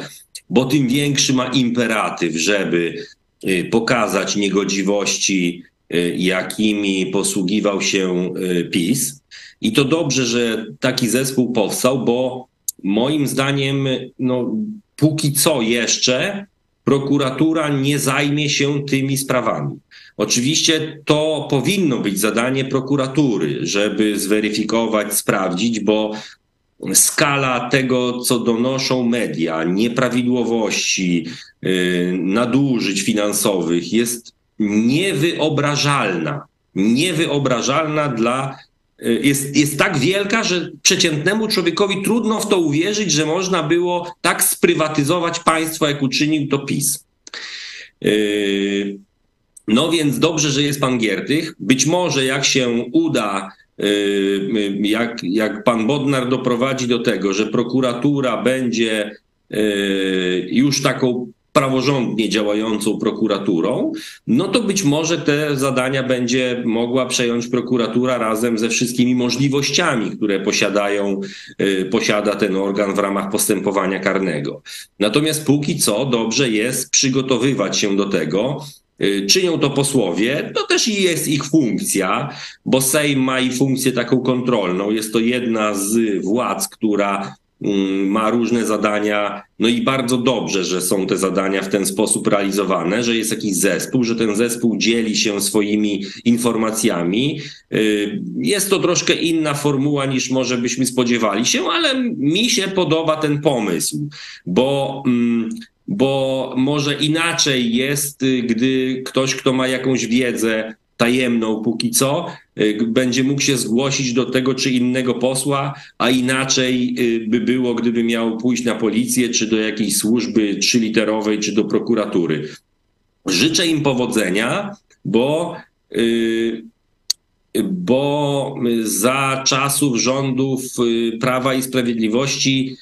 bo tym większy ma imperatyw, żeby y, pokazać niegodziwości, jakimi posługiwał się PiS. I to dobrze, że taki zespół powstał, bo moim zdaniem no, póki co jeszcze prokuratura nie zajmie się tymi sprawami. Oczywiście to powinno być zadanie prokuratury, żeby zweryfikować, sprawdzić, bo skala tego, co donoszą media, nieprawidłowości, yy, nadużyć finansowych jest niewyobrażalna. Niewyobrażalna dla Y, jest, jest tak wielka, że przeciętnemu człowiekowi trudno w to uwierzyć, że można było tak sprywatyzować państwo, jak uczynił to PiS. Y, no więc dobrze, że jest pan Giertych. Być może jak się uda, y, jak, jak pan Bodnar doprowadzi do tego, że prokuratura będzie już taką praworządnie działającą prokuraturą, no to być może te zadania będzie mogła przejąć prokuratura razem ze wszystkimi możliwościami, które posiadają, y, posiada ten organ w ramach postępowania karnego. Natomiast póki co dobrze jest przygotowywać się do tego, y, Czynią to posłowie, to też jest ich funkcja, bo Sejm ma i funkcję taką kontrolną. Jest to jedna z władz, która ma różne zadania, no i bardzo dobrze, że są te zadania w ten sposób realizowane, że jest jakiś zespół, że ten zespół dzieli się swoimi informacjami. Y, jest to troszkę inna formuła niż może byśmy spodziewali się, ale mi się podoba ten pomysł, bo. Mm, bo może inaczej jest, y, gdy ktoś, kto ma jakąś wiedzę, tajemną póki co, y, będzie mógł się zgłosić do tego czy innego posła, a inaczej y, by było, gdyby miał pójść na policję, czy do jakiejś służby trzyliterowej, czy do prokuratury. Życzę im powodzenia, bo y, bo za czasów rządów Prawa i Sprawiedliwości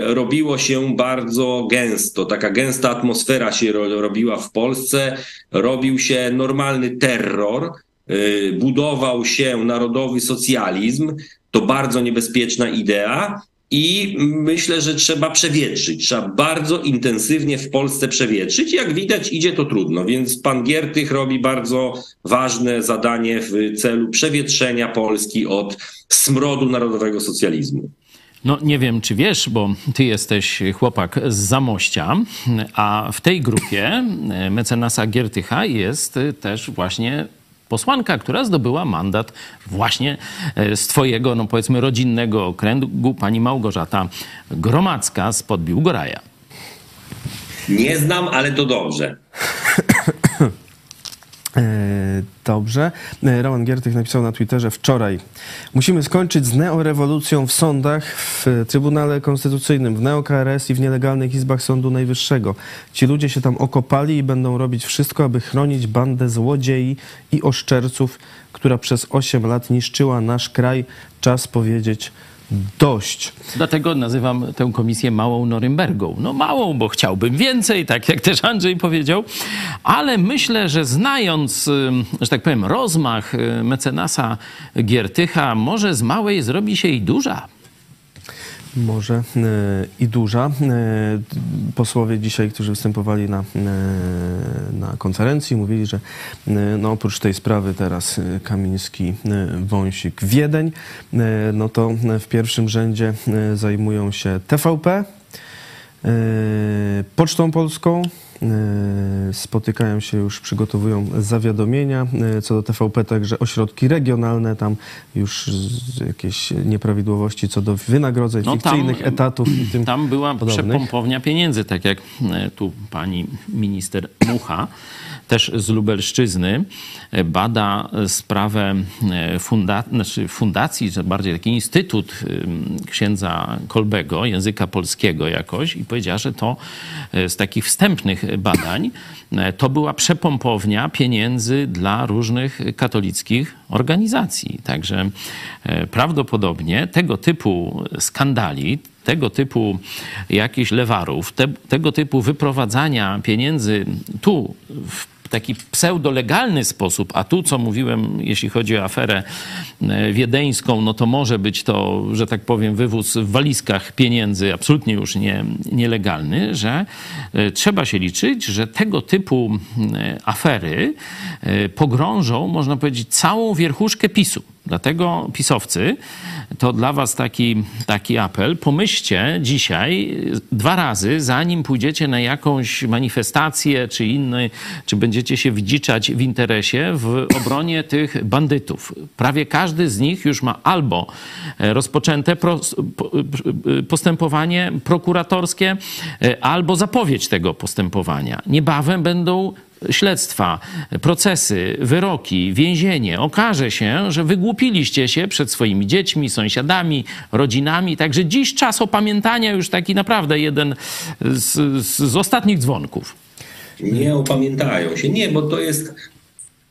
robiło się bardzo gęsto. Taka gęsta atmosfera się robiła w Polsce, robił się normalny terror, y, budował się narodowy socjalizm. To bardzo niebezpieczna idea. I myślę, że trzeba przewietrzyć. Trzeba bardzo intensywnie w Polsce przewietrzyć. Jak widać, idzie to trudno, więc pan Giertych robi bardzo ważne zadanie w celu przewietrzenia Polski od smrodu narodowego socjalizmu. No nie wiem, czy wiesz, bo ty jesteś chłopak z Zamościa, a w tej grupie mecenasa Giertycha jest też właśnie posłanka, która zdobyła mandat właśnie e, z twojego, no powiedzmy, rodzinnego okręgu, pani Małgorzata Gromacka z Dobrze. Roman Giertych napisał na Twitterze wczoraj. Musimy skończyć z neorewolucją w sądach, w Trybunale Konstytucyjnym, w NeoKRS i w nielegalnych izbach Sądu Najwyższego. Ci ludzie się tam okopali i będą robić wszystko, aby chronić bandę złodziei i oszczerców, która przez 8 lat niszczyła nasz kraj. Czas powiedzieć dość. Dlatego nazywam tę komisję małą Norymbergą. No małą, bo chciałbym więcej, tak jak też Andrzej powiedział, ale myślę, że znając, że tak powiem, rozmach y, mecenasa Giertycha, może z małej zrobi się i duża może e, i duża. E, posłowie dzisiaj, którzy występowali na, e, na konferencji, mówili, że no oprócz tej sprawy teraz Kamiński, Wąsik, Wiedeń, no to w pierwszym rzędzie zajmują się TVP, Pocztą Polską, spotykają się już, przygotowują zawiadomienia. E, co do TVP, także ośrodki regionalne, tam już jakieś nieprawidłowości co do wynagrodzeń, no fikcyjnych tam, etatów i tym Tam była podobnych. przepompownia pieniędzy, tak jak e, tu pani minister Mucha też z Lubelszczyzny, e, bada sprawę e, funda znaczy fundacji, czy bardziej taki instytut księdza Kolbego, języka polskiego jakoś i powiedziała, że to e, z takich wstępnych badań to była przepompownia pieniędzy dla różnych katolickich organizacji. Także prawdopodobnie tego typu skandali, tego typu jakichś lewarów, te, tego typu wyprowadzania pieniędzy tu w taki pseudolegalny sposób, a tu, co mówiłem, jeśli chodzi o aferę e, wiedeńską, no to może być to, że tak powiem, wywóz w walizkach pieniędzy absolutnie już nie, nielegalny, że e, trzeba się liczyć, że tego typu e, afery pogrążą, można powiedzieć, całą wierchuszkę PiSu. Dlatego pisowcy, to dla was taki, taki apel, pomyślcie dzisiaj dwa razy, zanim pójdziecie na jakąś manifestację czy inny, czy będziecie się wdziczać w interesie w obronie tych bandytów. Prawie każdy z nich już ma albo rozpoczęte postępowanie prokuratorskie, albo zapowiedź tego postępowania. Niebawem będą śledztwa, procesy, wyroki, więzienie, okaże się, że wygłupiliście się przed swoimi dziećmi, sąsiadami, rodzinami. Także dziś czas opamiętania już taki naprawdę jeden z, z ostatnich dzwonków. Nie opamiętają się. Nie, bo to jest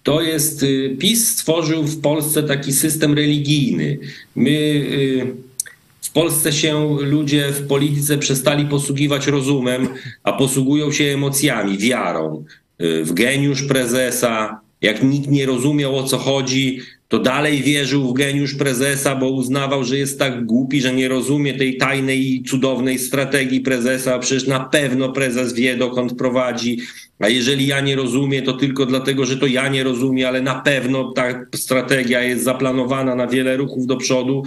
to jest, y, PiS stworzył w Polsce taki system religijny. My y, w Polsce się ludzie w polityce przestali posługiwać rozumem, a posługują się emocjami, wiarą w geniusz prezesa. Jak nikt nie rozumiał o co chodzi, to dalej wierzył w geniusz prezesa, bo uznawał, że jest tak głupi, że nie rozumie tej tajnej i cudownej strategii prezesa. Przecież na pewno prezes wie, dokąd prowadzi. A jeżeli ja nie rozumiem, to tylko dlatego, że to ja nie rozumiem, ale na pewno ta strategia jest zaplanowana na wiele ruchów do przodu.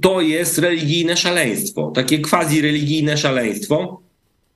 To jest religijne szaleństwo, takie quasi-religijne szaleństwo.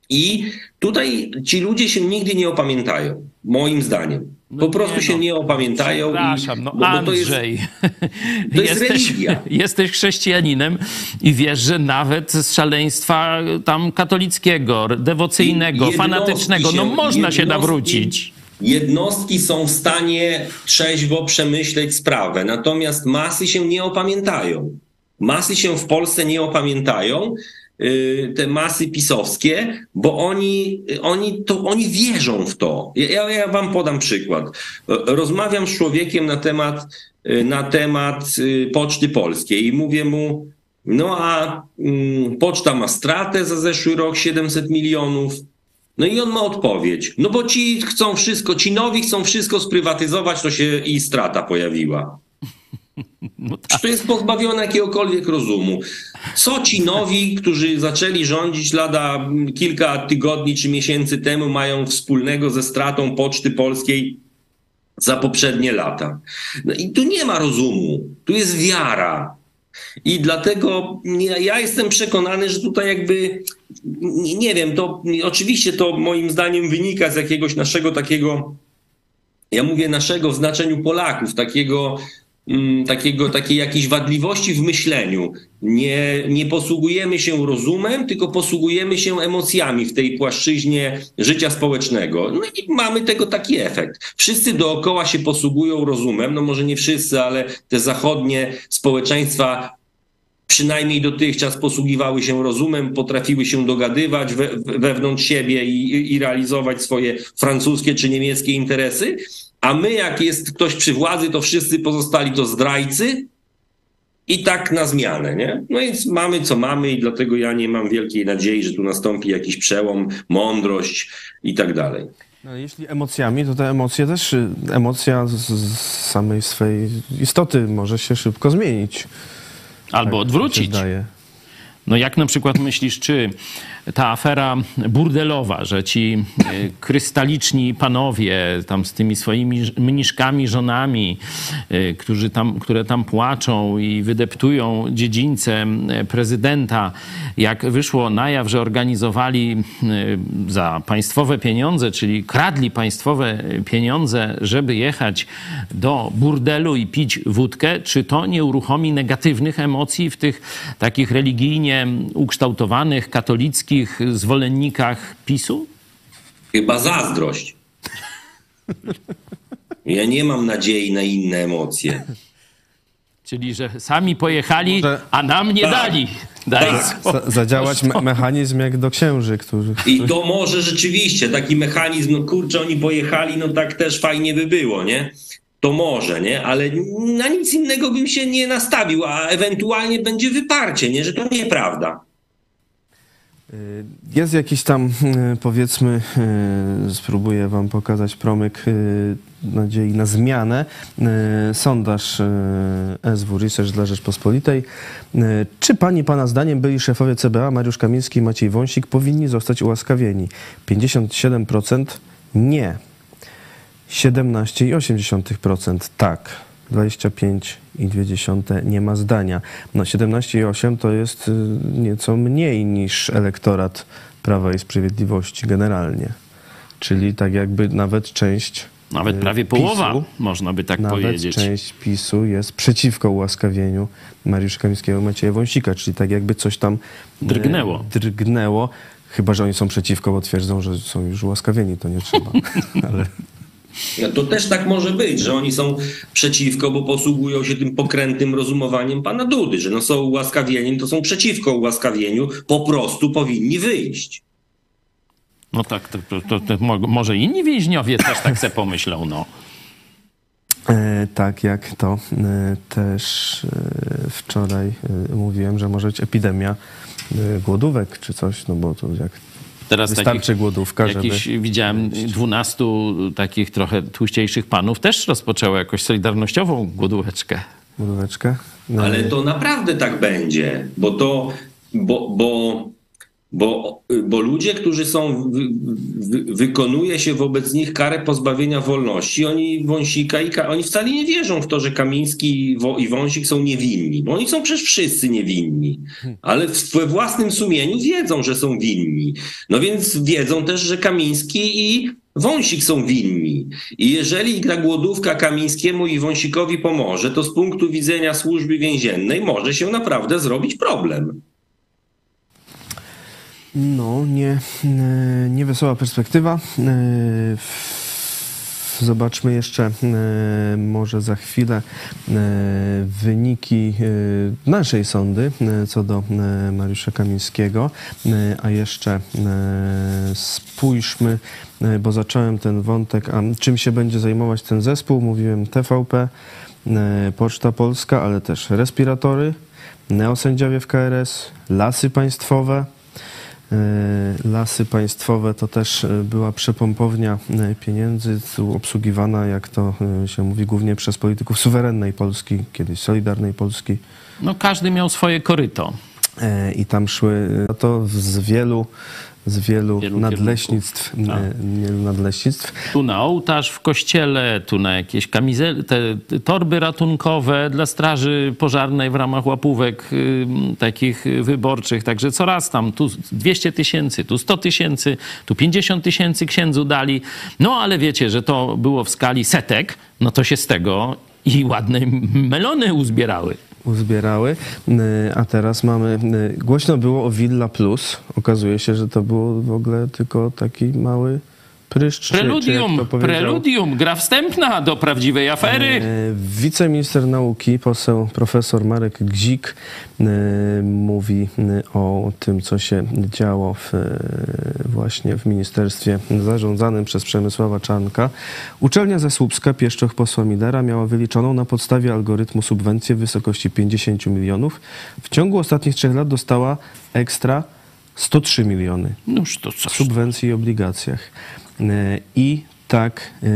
I tutaj ci ludzie się nigdy nie opamiętają, moim zdaniem. No po prostu nie, się no, nie opamiętają. Przepraszam, no bo, Andrzej, to jest, to jest jesteś, religia. jesteś chrześcijaninem i wiesz, że nawet z szaleństwa tam katolickiego, dewocyjnego, fanatycznego, no można się nawrócić. Jednostki są w stanie trzeźwo przemyśleć sprawę, natomiast masy się nie opamiętają. Masy się w Polsce nie opamiętają, te masy pisowskie, bo oni, oni, to, oni wierzą w to. Ja, ja wam podam przykład. Rozmawiam z człowiekiem na temat, y, na temat y, Poczty Polskiej i mówię mu, no a mm, poczta ma stratę za zeszły rok 700 milionów. No i on ma odpowiedź. No bo ci chcą wszystko, ci nowi chcą wszystko sprywatyzować, to się i strata pojawiła. No tak. To jest pozbawione jakiegokolwiek rozumu. Co ci nowi, którzy zaczęli rządzić lada kilka tygodni czy miesięcy temu, mają wspólnego ze stratą Poczty Polskiej za poprzednie lata? No i tu nie ma rozumu, tu jest wiara. I dlatego ja jestem przekonany, że tutaj jakby, nie wiem, to oczywiście to moim zdaniem wynika z jakiegoś naszego takiego, ja mówię naszego w znaczeniu Polaków, takiego takiego, takiej jakiejś wadliwości w myśleniu. Nie, nie posługujemy się rozumem, tylko posługujemy się emocjami w tej płaszczyźnie życia społecznego. No i mamy tego taki efekt. Wszyscy dookoła się posługują rozumem, no może nie wszyscy, ale te zachodnie społeczeństwa przynajmniej dotychczas posługiwały się rozumem, potrafiły się dogadywać we, wewnątrz siebie i, i realizować swoje francuskie czy niemieckie interesy. A my, jak jest ktoś przy władzy, to wszyscy pozostali to zdrajcy i tak na zmianę, nie? No więc mamy co mamy i dlatego ja nie mam wielkiej nadziei, że tu nastąpi jakiś przełom, mądrość i tak dalej. No, jeśli emocjami, to te emocje też, y, emocja z, z samej swej istoty może się szybko zmienić. Albo Tak odwrócić. No jak na przykład myślisz, czy ta afera burdelowa, że ci e, krystaliczni panowie tam z tymi swoimi mniszkami, żonami, e, którzy tam, które tam płaczą i wydeptują dziedzińce prezydenta, jak wyszło na jaw, że organizowali za państwowe pieniądze, czyli kradli państwowe pieniądze, żeby jechać do burdelu i pić wódkę, czy to nie uruchomi negatywnych emocji w tych takich religijnie ukształtowanych, katolickich zwolennikach PiSu? Chyba zazdrość. Ja nie mam nadziei na inne emocje. Czyli, że sami pojechali, Może- a nam nie Tak. dali. Daj Tak. zadziałać me mechanizm jak do księży, którzy... I to może rzeczywiście taki mechanizm, no kurczę, oni pojechali, no tak też fajnie by było, nie? To może, nie? Ale na nic innego bym się nie nastawił, a ewentualnie będzie wyparcie, nie? Że to nieprawda. Jest jakiś tam, y, powiedzmy, y, spróbuję wam pokazać promyk y, nadziei na zmianę. Y, Sondaż y, SW Research dla Rzeczpospolitej. Y, Czy pani, pana zdaniem, byli szefowie CBA Mariusz Kamiński i Maciej Wąsik powinni zostać ułaskawieni? 57% nie. 17,8% tak. 25,2 nie ma zdania. No 17,8 to jest y, nieco mniej niż elektorat Prawa i Sprawiedliwości generalnie. Czyli tak jakby nawet część Nawet y, prawie połowa, PiSu, można by tak nawet powiedzieć. część PiSu jest przeciwko ułaskawieniu Mariusza Kamińskiego i Macieja Wąsika, czyli tak jakby coś tam y, Drgnęło. drgnęło. Chyba, że oni są przeciwko, bo twierdzą, że są już ułaskawieni, to nie trzeba. Ale No to też tak może być, że oni są przeciwko, bo posługują się tym pokrętnym rozumowaniem pana Dudy, że no są ułaskawieni, to są przeciwko ułaskawieniu, po prostu powinni wyjść. No tak, to, to, to, to mo- może inni więźniowie też tak se pomyślą, no. E, tak jak to e, też e, wczoraj e, mówiłem, że może być epidemia e, głodówek czy coś, no bo to jak Teraz wystarczy takich, głodówka, żeby... jakiś, widziałem 12 takich trochę tłuściejszych panów też rozpoczęło jakoś solidarnościową głodóweczkę. Głodóweczkę? No, Ale to naprawdę tak będzie, bo to, bo, bo, bo, bo ludzie, którzy są, wy, wy, wykonuje się wobec nich karę pozbawienia wolności, oni Wąsika i oni wcale nie wierzą w to, że Kamiński i, Wo, i Wąsik są niewinni, bo oni są przecież wszyscy niewinni, ale w, we własnym sumieniu wiedzą, że są winni. No więc wiedzą też, że Kamiński i Wąsik są winni. I jeżeli ta głodówka Kamińskiemu i Wąsikowi pomoże, to z punktu widzenia służby więziennej może się naprawdę zrobić problem. No, nie, e, nie wesoła perspektywa. E, Zobaczmy jeszcze e, może za chwilę wyniki naszej sądy co do Mariusza Kamińskiego, a jeszcze spójrzmy, bo zacząłem ten wątek, a czym się będzie zajmować ten zespół? Mówiłem TVP, Poczta Polska, ale też respiratory, neosędziowie w KRS, lasy państwowe. E, Lasy państwowe to też e, była przepompownia e, pieniędzy, tu obsługiwana, jak to się mówi, głównie przez polityków suwerennej Polski, kiedyś Solidarnej Polski. No każdy miał swoje koryto. I tam szły to z wielu, z wielu, Wielu nadleśnictw, e, wielu nadleśnictw. Tu na ołtarz w kościele, tu na jakieś kamizele, te te torby ratunkowe dla straży pożarnej w ramach łapówek y, takich wyborczych. Także coraz tam, tu 200 tysięcy, tu 100 tysięcy, tu 50 tysięcy księdzu dali. No ale wiecie, że to było w skali setek, no to się z tego i ładne melony uzbierały. Uzbierały, a teraz mamy, głośno było o Villa Plus, okazuje się, że to było w ogóle tylko taki mały pryszcz. Preludium, preludium, gra wstępna do prawdziwej afery. E, wiceminister nauki, poseł profesor Marek Gzik e, mówi e, o tym, co się działo w, właśnie w ministerstwie zarządzanym przez Przemysława Czarnka. Uczelnia ze Słupska, Pieszczoch posła Midera, miała wyliczoną na podstawie algorytmu subwencję w wysokości 50 milionów. W ciągu ostatnich trzech lat dostała ekstra 103 miliony Noż to co? subwencji i obligacjach. I tak e,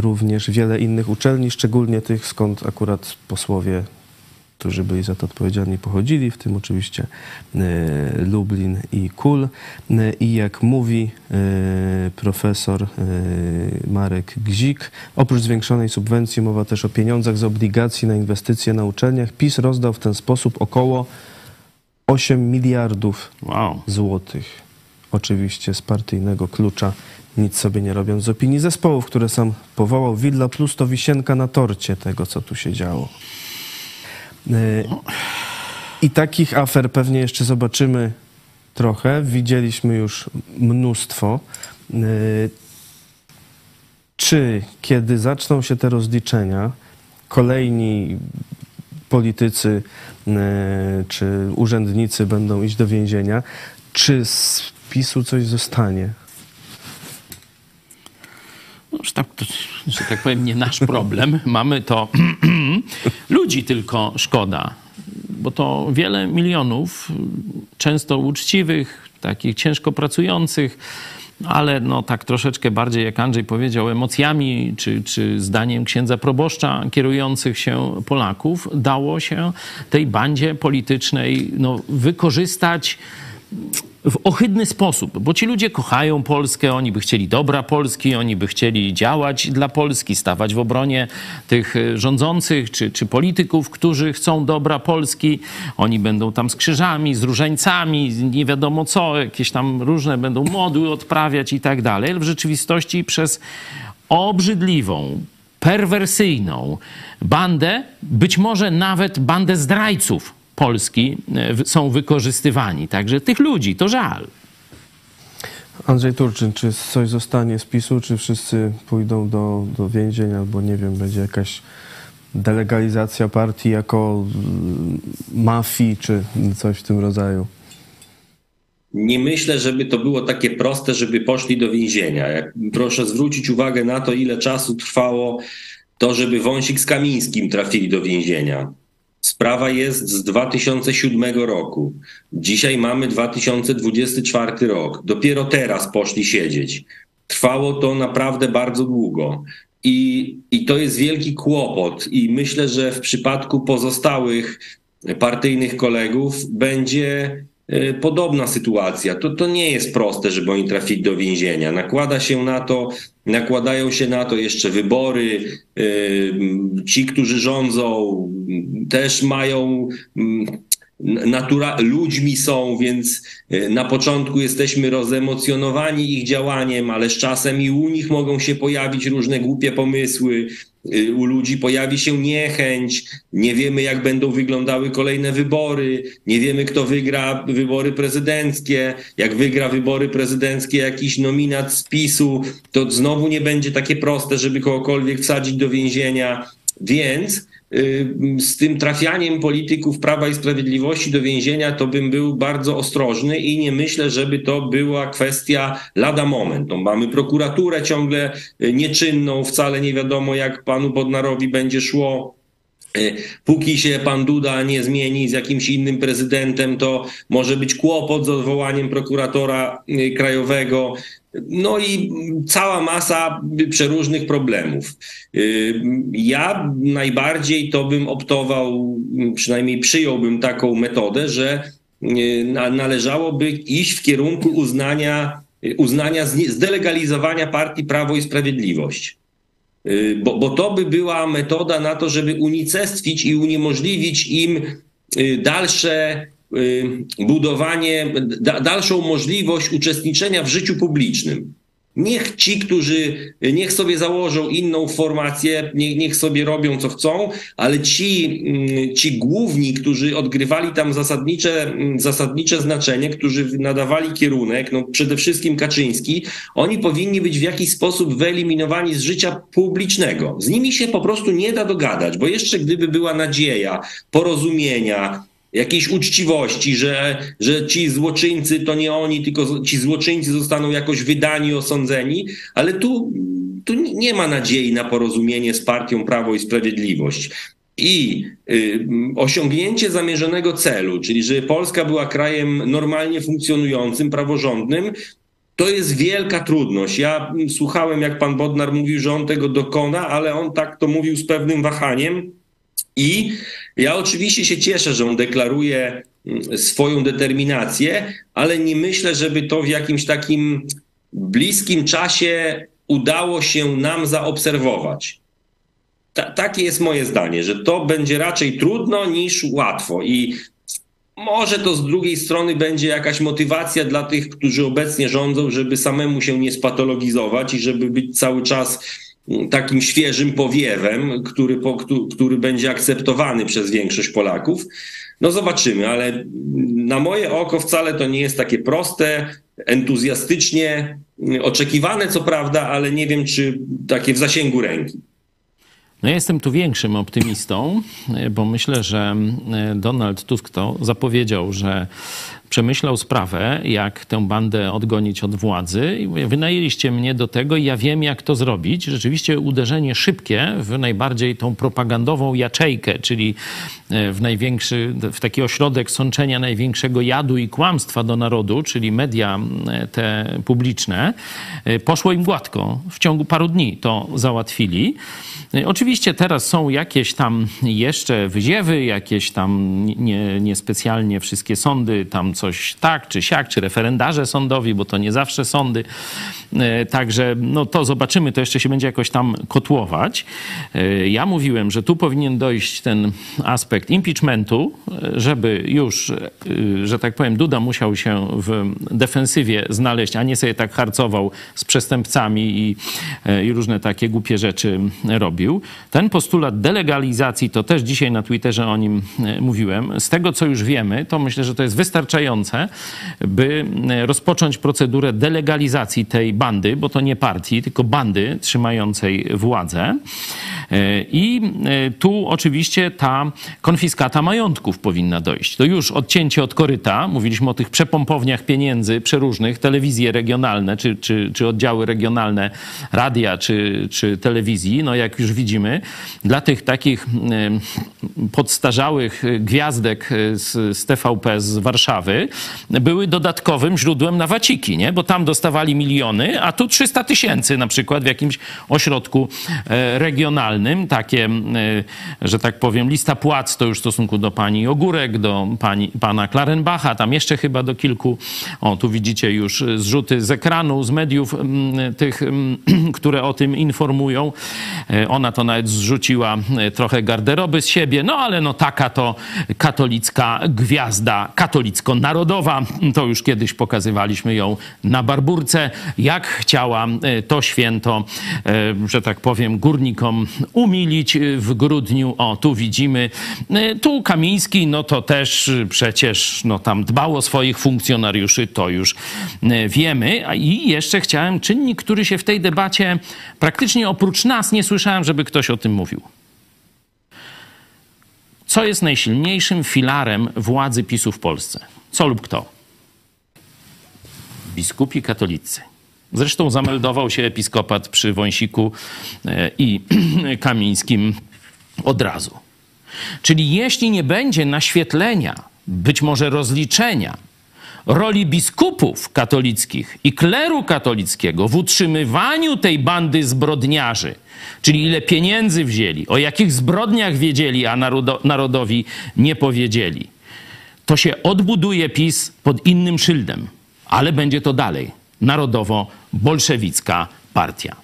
również wiele innych uczelni, szczególnie tych, skąd akurat posłowie, którzy byli za to odpowiedzialni, pochodzili, w tym oczywiście e, Lublin i Kul. I jak mówi profesor Marek Gzik, oprócz zwiększonej subwencji mowa też o pieniądzach z obligacji na inwestycje na uczelniach. PiS rozdał w ten sposób około 8 miliardów wow. złotych. Oczywiście z partyjnego klucza nic sobie nie robiąc z opinii zespołów, które sam powołał. Villa Plus to wisienka na torcie tego, co tu się działo. E, I takich afer pewnie jeszcze zobaczymy trochę. Widzieliśmy już mnóstwo. E, czy kiedy zaczną się te rozliczenia, kolejni politycy e, czy urzędnicy będą iść do więzienia, czy z PiSu coś zostanie? No, że, tak, że tak powiem, nie nasz problem. Mamy to ludzi tylko szkoda, bo to wiele milionów, często uczciwych, takich ciężko pracujących, ale no tak troszeczkę bardziej, jak Andrzej powiedział, emocjami czy, czy zdaniem księdza proboszcza kierujących się Polaków, dało się tej bandzie politycznej no, wykorzystać w ohydny sposób, bo ci ludzie kochają Polskę, oni by chcieli dobra Polski, oni by chcieli działać dla Polski, stawać w obronie tych e, rządzących czy, czy polityków, którzy chcą dobra Polski. Oni będą tam z krzyżami, z różańcami, nie wiadomo co, jakieś tam różne będą modły odprawiać i tak dalej. Ale w rzeczywistości przez obrzydliwą, perwersyjną bandę, być może nawet bandę zdrajców, Polski e, są wykorzystywani. Także tych ludzi to żal. Andrzej Turczyn, czy coś zostanie z PiSu, czy wszyscy pójdą do, do więzień, albo nie wiem, będzie jakaś delegalizacja partii jako mm, mafii, czy coś w tym rodzaju? Nie myślę, żeby to było takie proste, żeby poszli do więzienia. Proszę zwrócić uwagę na to, ile czasu trwało to, żeby Wąsik z Kamińskim trafili do więzienia. Sprawa jest z 2007 roku. Dzisiaj mamy 2024 rok. Dopiero teraz poszli siedzieć. Trwało to naprawdę bardzo długo. I, I to jest wielki kłopot. I myślę, że w przypadku pozostałych partyjnych kolegów będzie podobna sytuacja. To, to nie jest proste, żeby oni trafili do więzienia. Nakłada się na to, nakładają się na to jeszcze wybory. E, ci, którzy rządzą, też mają natura ludźmi są, więc e, na początku jesteśmy rozemocjonowani ich działaniem, ale z czasem i u nich mogą się pojawić różne głupie pomysły, Y, u ludzi pojawi się niechęć, nie wiemy, jak będą wyglądały kolejne wybory, nie wiemy, kto wygra wybory prezydenckie. Jak wygra wybory prezydenckie jakiś nominat z PiSu, to znowu nie będzie takie proste, żeby kogokolwiek wsadzić do więzienia. Więc y, z tym trafianiem polityków Prawa i Sprawiedliwości do więzienia, to bym był bardzo ostrożny i nie myślę, żeby to była kwestia lada moment. No, mamy prokuraturę ciągle y, nieczynną, wcale nie wiadomo, jak panu Bodnarowi będzie szło. Y, póki się pan Duda nie zmieni z jakimś innym prezydentem, to może być kłopot z odwołaniem prokuratora krajowego. No i cała masa przeróżnych problemów. Y, ja najbardziej to bym optował, przynajmniej przyjąłbym taką metodę, że należałoby iść w kierunku uznania, uznania zdelegalizowania partii Prawo i Sprawiedliwość. Y, bo, bo to by była metoda na to, żeby unicestwić i uniemożliwić im dalsze Y, budowanie, da, dalszą możliwość uczestniczenia w życiu publicznym. Niech ci, którzy, niech sobie założą inną formację, niech, niech sobie robią co chcą, ale ci, mm, ci główni, którzy odgrywali tam zasadnicze, mm, zasadnicze znaczenie, którzy nadawali kierunek, no przede wszystkim Kaczyński, oni powinni być w jakiś sposób wyeliminowani z życia publicznego. Z nimi się po prostu nie da dogadać, bo jeszcze gdyby była nadzieja, porozumienia, jakiejś uczciwości, że, że ci złoczyńcy to nie oni, tylko ci złoczyńcy zostaną jakoś wydani, osądzeni, ale tu, tu nie ma nadziei na porozumienie z partią Prawo i Sprawiedliwość. I y, osiągnięcie zamierzonego celu, czyli że Polska była krajem normalnie funkcjonującym, praworządnym, to jest wielka trudność. Ja słuchałem, jak pan Bodnar mówił, że on tego dokona, ale on tak to mówił z pewnym wahaniem. I ja oczywiście się cieszę, że on deklaruje mm, swoją determinację, ale nie myślę, żeby to w jakimś takim bliskim czasie udało się nam zaobserwować. Ta, takie jest moje zdanie, że to będzie raczej trudno niż łatwo. I może to z drugiej strony będzie jakaś motywacja dla tych, którzy obecnie rządzą, żeby samemu się nie spatologizować i żeby być cały czas takim świeżym powiewem, który, który będzie akceptowany przez większość Polaków. No zobaczymy, ale na moje oko wcale to nie jest takie proste, entuzjastycznie oczekiwane, co prawda, ale nie wiem, czy takie w zasięgu ręki. No ja jestem tu większym optymistą, bo myślę, że Donald Tusk to zapowiedział, że przemyślał sprawę, jak tę bandę odgonić od władzy. I wynajęliście mnie do tego i ja wiem, jak to zrobić. Rzeczywiście uderzenie szybkie w najbardziej tą propagandową jaczejkę, czyli e, w największy, w taki ośrodek sączenia największego jadu i kłamstwa do narodu, czyli media e, te publiczne, e, poszło im gładko. W ciągu paru dni to załatwili. Oczywiście teraz są jakieś tam jeszcze wyziewy, jakieś tam nie, niespecjalnie wszystkie sądy tam coś tak czy siak, czy referendarze sądowi, bo to nie zawsze sądy. E, także no to zobaczymy, to jeszcze się będzie jakoś tam kotłować. E, ja mówiłem, że tu powinien dojść ten aspekt impeachmentu, e, żeby już, że tak powiem, Duda musiał się w defensywie znaleźć, a nie sobie tak harcował z przestępcami i, i różne takie głupie rzeczy robił. Ten postulat delegalizacji, to też dzisiaj na Twitterze o nim mówiłem. Z tego, co już wiemy, to myślę, że to jest wystarczające, by rozpocząć procedurę delegalizacji tej bandy, bo to nie partii, tylko bandy trzymającej władzę. E, I e, tu oczywiście ta konfiskata majątków powinna dojść. To już odcięcie od koryta, mówiliśmy o tych przepompowniach pieniędzy przeróżnych, telewizje regionalne, czy, czy, czy oddziały regionalne radia, czy, czy telewizji, no jak już widzimy, dla tych takich e, podstarzałych gwiazdek z, z TVP z Warszawy były dodatkowym źródłem na waciki, nie? bo tam dostawali miliony, a tu 300 tysięcy na przykład w jakimś ośrodku regionalnym. Takie, że tak powiem, lista płac to już w stosunku do pani Ogórek, do pani, pana Klarenbacha, tam jeszcze chyba do kilku. O, tu widzicie już zrzuty z ekranu, z mediów tych, które o tym informują. Ona to nawet zrzuciła trochę garderoby z siebie, no ale no taka to katolicka gwiazda, katolicko-narodowa. To już kiedyś pokazywaliśmy ją na Barburce, jak chciała e, to święto, e, że tak powiem, górnikom umilić w grudniu. O, tu widzimy. E, tu Kamiński, no to też przecież no, tam dbał o swoich funkcjonariuszy, to już wiemy. I jeszcze chciałem czynnik, który się w tej debacie praktycznie oprócz nas nie słyszałem, żeby ktoś o tym mówił. Co jest najsilniejszym filarem władzy PiSu w Polsce? Co lub kto? Biskupi katolicy. Zresztą zameldował się episkopat przy Wąsiku e, i Kamińskim od razu. Czyli jeśli nie będzie naświetlenia, być może rozliczenia roli biskupów katolickich i kleru katolickiego w utrzymywaniu tej bandy zbrodniarzy, czyli ile pieniędzy wzięli, o jakich zbrodniach wiedzieli, a narodowi nie powiedzieli, się odbuduje PiS pod innym szyldem, ale będzie to dalej narodowo-bolszewicka partia.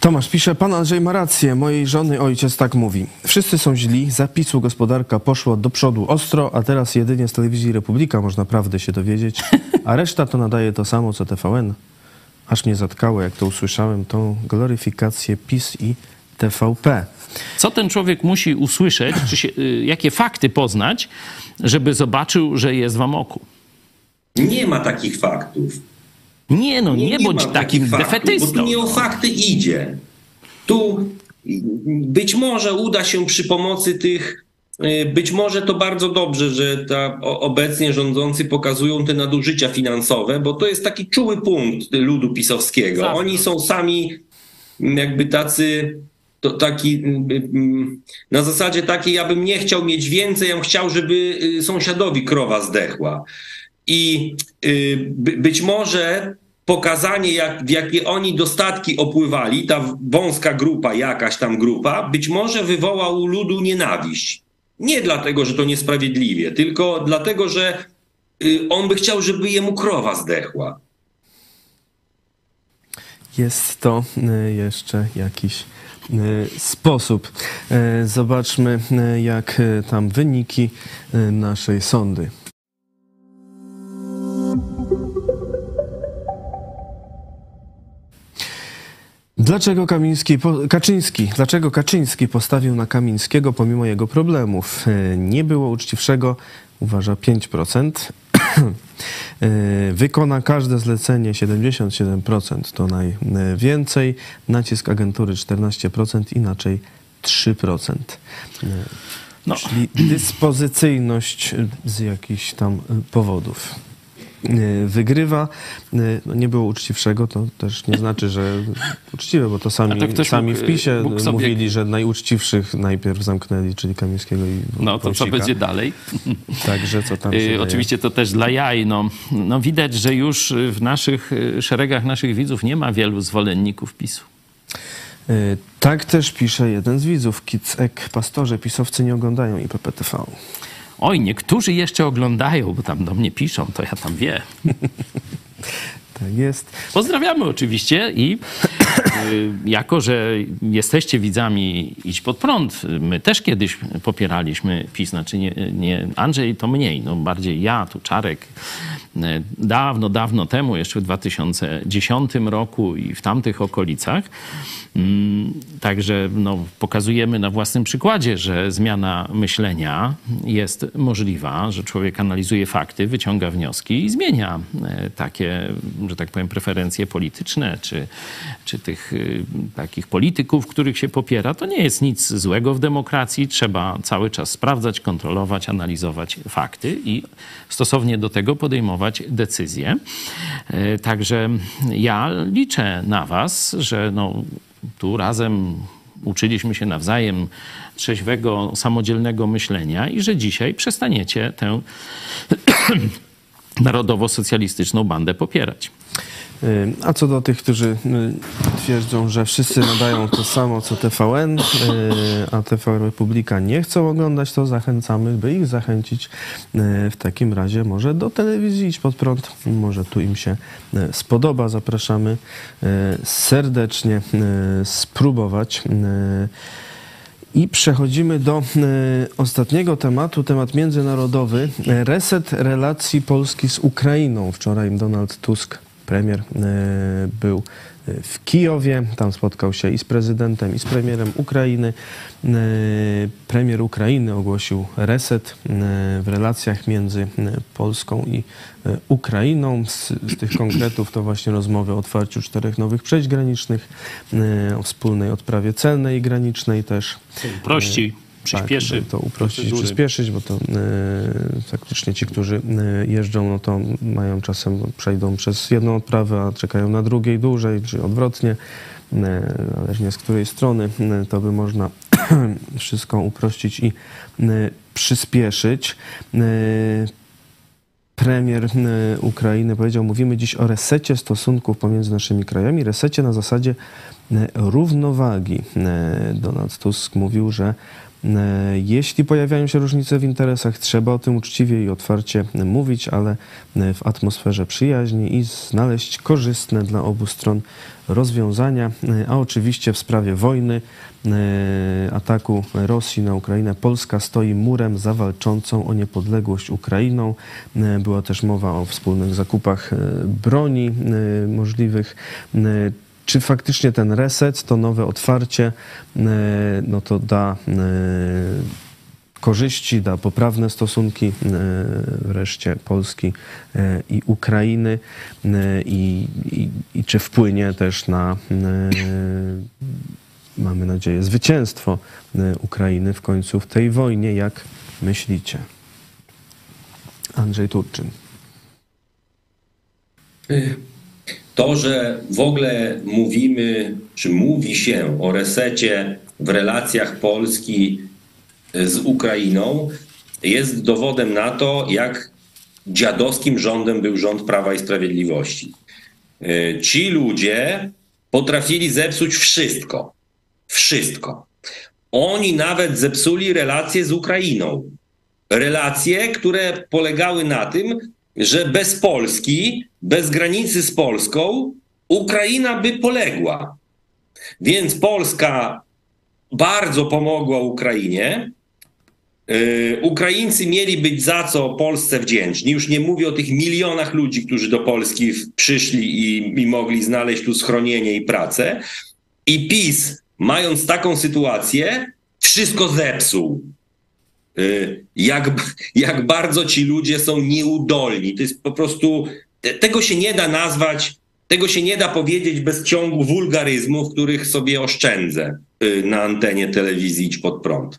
Tomasz pisze, pan Andrzej ma rację, mojej żony ojciec tak mówi. Wszyscy są źli, zapisu gospodarka poszła do przodu ostro, a teraz jedynie z telewizji Republika można prawdę się dowiedzieć, a reszta to nadaje to samo co TVN aż mnie zatkało, jak to usłyszałem, tą gloryfikację PiS i TVP. Co ten człowiek musi usłyszeć, czy się, y, jakie fakty poznać, żeby zobaczył, że jest w amoku? Nie ma takich faktów. Nie, no nie, nie bądź takim faktów, defetystą. Bo tu nie o fakty idzie. Tu być może uda się przy pomocy tych y, być może to bardzo dobrze, że ta obecnie rządzący pokazują te nadużycia finansowe, bo to jest taki czuły punkt ludu pisowskiego. Oni są sami jakby tacy to taki na zasadzie takiej, ja bym nie chciał mieć więcej, ja bym chciał, żeby y, sąsiadowi krowa zdechła. I y, być może pokazanie, jak, w jakie oni dostatki opływali, ta wąska grupa, jakaś tam grupa, być może wywoła u ludu nienawiść. Nie dlatego, że to niesprawiedliwie, tylko dlatego, że y, on by chciał, żeby jemu krowa zdechła. Jest to jeszcze jakiś sposób. Zobaczmy, jak tam wyniki naszej sądy. Dlaczego Kamiński, Kaczyński, dlaczego Kaczyński postawił na Kamińskiego pomimo jego problemów? Nie było uczciwszego, uważa 5%. Wykona każde zlecenie 77%, to najwięcej. Nacisk agentury 14%, inaczej 3%. No. Czyli dyspozycyjność z jakichś tam powodów wygrywa. No nie było uczciwszego, to też nie znaczy, że uczciwe, bo to sami, sami w PiSie sobie... mówili, że najuczciwszych najpierw zamknęli, czyli Kamińskiego i No to Wąsika. co będzie dalej? Także co tam się? Oczywiście to też dla jaj. No, no widać, że już w naszych szeregach naszych widzów nie ma wielu zwolenników PiSu. Tak też pisze jeden z widzów, Kicek. Pastorze, pisowcy nie oglądają IPPTV. Oj, niektórzy jeszcze oglądają, bo tam do mnie piszą, to ja tam wie. tak jest. Pozdrawiamy oczywiście i y, jako, że jesteście widzami Idź Pod Prąd, my też kiedyś popieraliśmy PiS, znaczy nie, nie Andrzej to mniej, no bardziej ja, tu Czarek, dawno, dawno temu, jeszcze w 2010 roku i w tamtych okolicach. Także no, pokazujemy na własnym przykładzie, że zmiana myślenia jest możliwa, że człowiek analizuje fakty, wyciąga wnioski i zmienia takie, że tak powiem, preferencje polityczne, czy, czy tych takich polityków, których się popiera. To nie jest nic złego w demokracji. Trzeba cały czas sprawdzać, kontrolować, analizować fakty i stosownie do tego podejmować decyzje. Także ja liczę na Was, że no, tu razem uczyliśmy się nawzajem trzeźwego, samodzielnego myślenia i że dzisiaj przestaniecie tę narodowo-socjalistyczną bandę popierać. A co do tych, którzy twierdzą, że wszyscy nadają to samo co TVN, a TV Republika nie chcą oglądać, to zachęcamy, by ich zachęcić w takim razie może do telewizji Idź Pod Prąd. Może tu im się spodoba. Zapraszamy serdecznie spróbować. I przechodzimy do ostatniego tematu, temat międzynarodowy. Reset relacji Polski z Ukrainą. Wczoraj Donald Tusk, premier, e, był w Kijowie. Tam spotkał się i z prezydentem, i z premierem Ukrainy. Premier Ukrainy ogłosił reset w relacjach między Polską i Ukrainą. Z, z tych konkretów to właśnie rozmowy o otwarciu czterech nowych przejść granicznych, o wspólnej odprawie celnej i granicznej też. Prościej przyspieszy. Tak, to uprościć procedury. przyspieszyć, bo to e, faktycznie ci, którzy e, jeżdżą, no to mają czasem, przejdą przez jedną odprawę, a czekają na drugiej dłużej, czy odwrotnie, e, zależnie z której strony, to by można wszystko uprościć i przyspieszyć. Premier Ukrainy powiedział, mówimy dziś o resecie stosunków pomiędzy naszymi krajami, resecie na zasadzie równowagi. Donald Tusk mówił, że Jeśli pojawiają się różnice w interesach, trzeba o tym uczciwie i otwarcie mówić, ale w atmosferze przyjaźni i znaleźć korzystne dla obu stron rozwiązania. A oczywiście w sprawie wojny, ataku Rosji na Ukrainę, Polska stoi murem za walczącą o niepodległość Ukrainą. Była też mowa o wspólnych zakupach broni możliwych czy faktycznie ten reset, to nowe otwarcie, e, no to da e, korzyści, da poprawne stosunki e, wreszcie Polski i Ukrainy i, i, i czy wpłynie też na, mamy nadzieję, zwycięstwo Ukrainy w końcu w tej wojnie, jak myślicie? Andrzej Turczyn. To, że w ogóle mówimy, czy mówi się o resecie w relacjach Polski z Ukrainą, jest dowodem na to, jak dziadowskim rządem był rząd Prawa i Sprawiedliwości. E, ci ludzie potrafili zepsuć wszystko. Wszystko. Oni nawet zepsuli relacje z Ukrainą. Relacje, które polegały na tym, że bez Polski, bez granicy z Polską, Ukraina by poległa. Więc Polska bardzo pomogła Ukrainie. Yy, Ukraińcy mieli być za co Polsce wdzięczni. Już nie mówię o tych milionach ludzi, którzy do Polski przyszli i, i mogli znaleźć tu schronienie i pracę. I PiS, mając taką sytuację, wszystko zepsuł. Y, jak, jak bardzo ci ludzie są nieudolni. To jest po prostu, tego się nie da nazwać, tego się nie da powiedzieć bez ciągu wulgaryzmów, których sobie oszczędzę y, na antenie telewizji Idź Pod Prąd.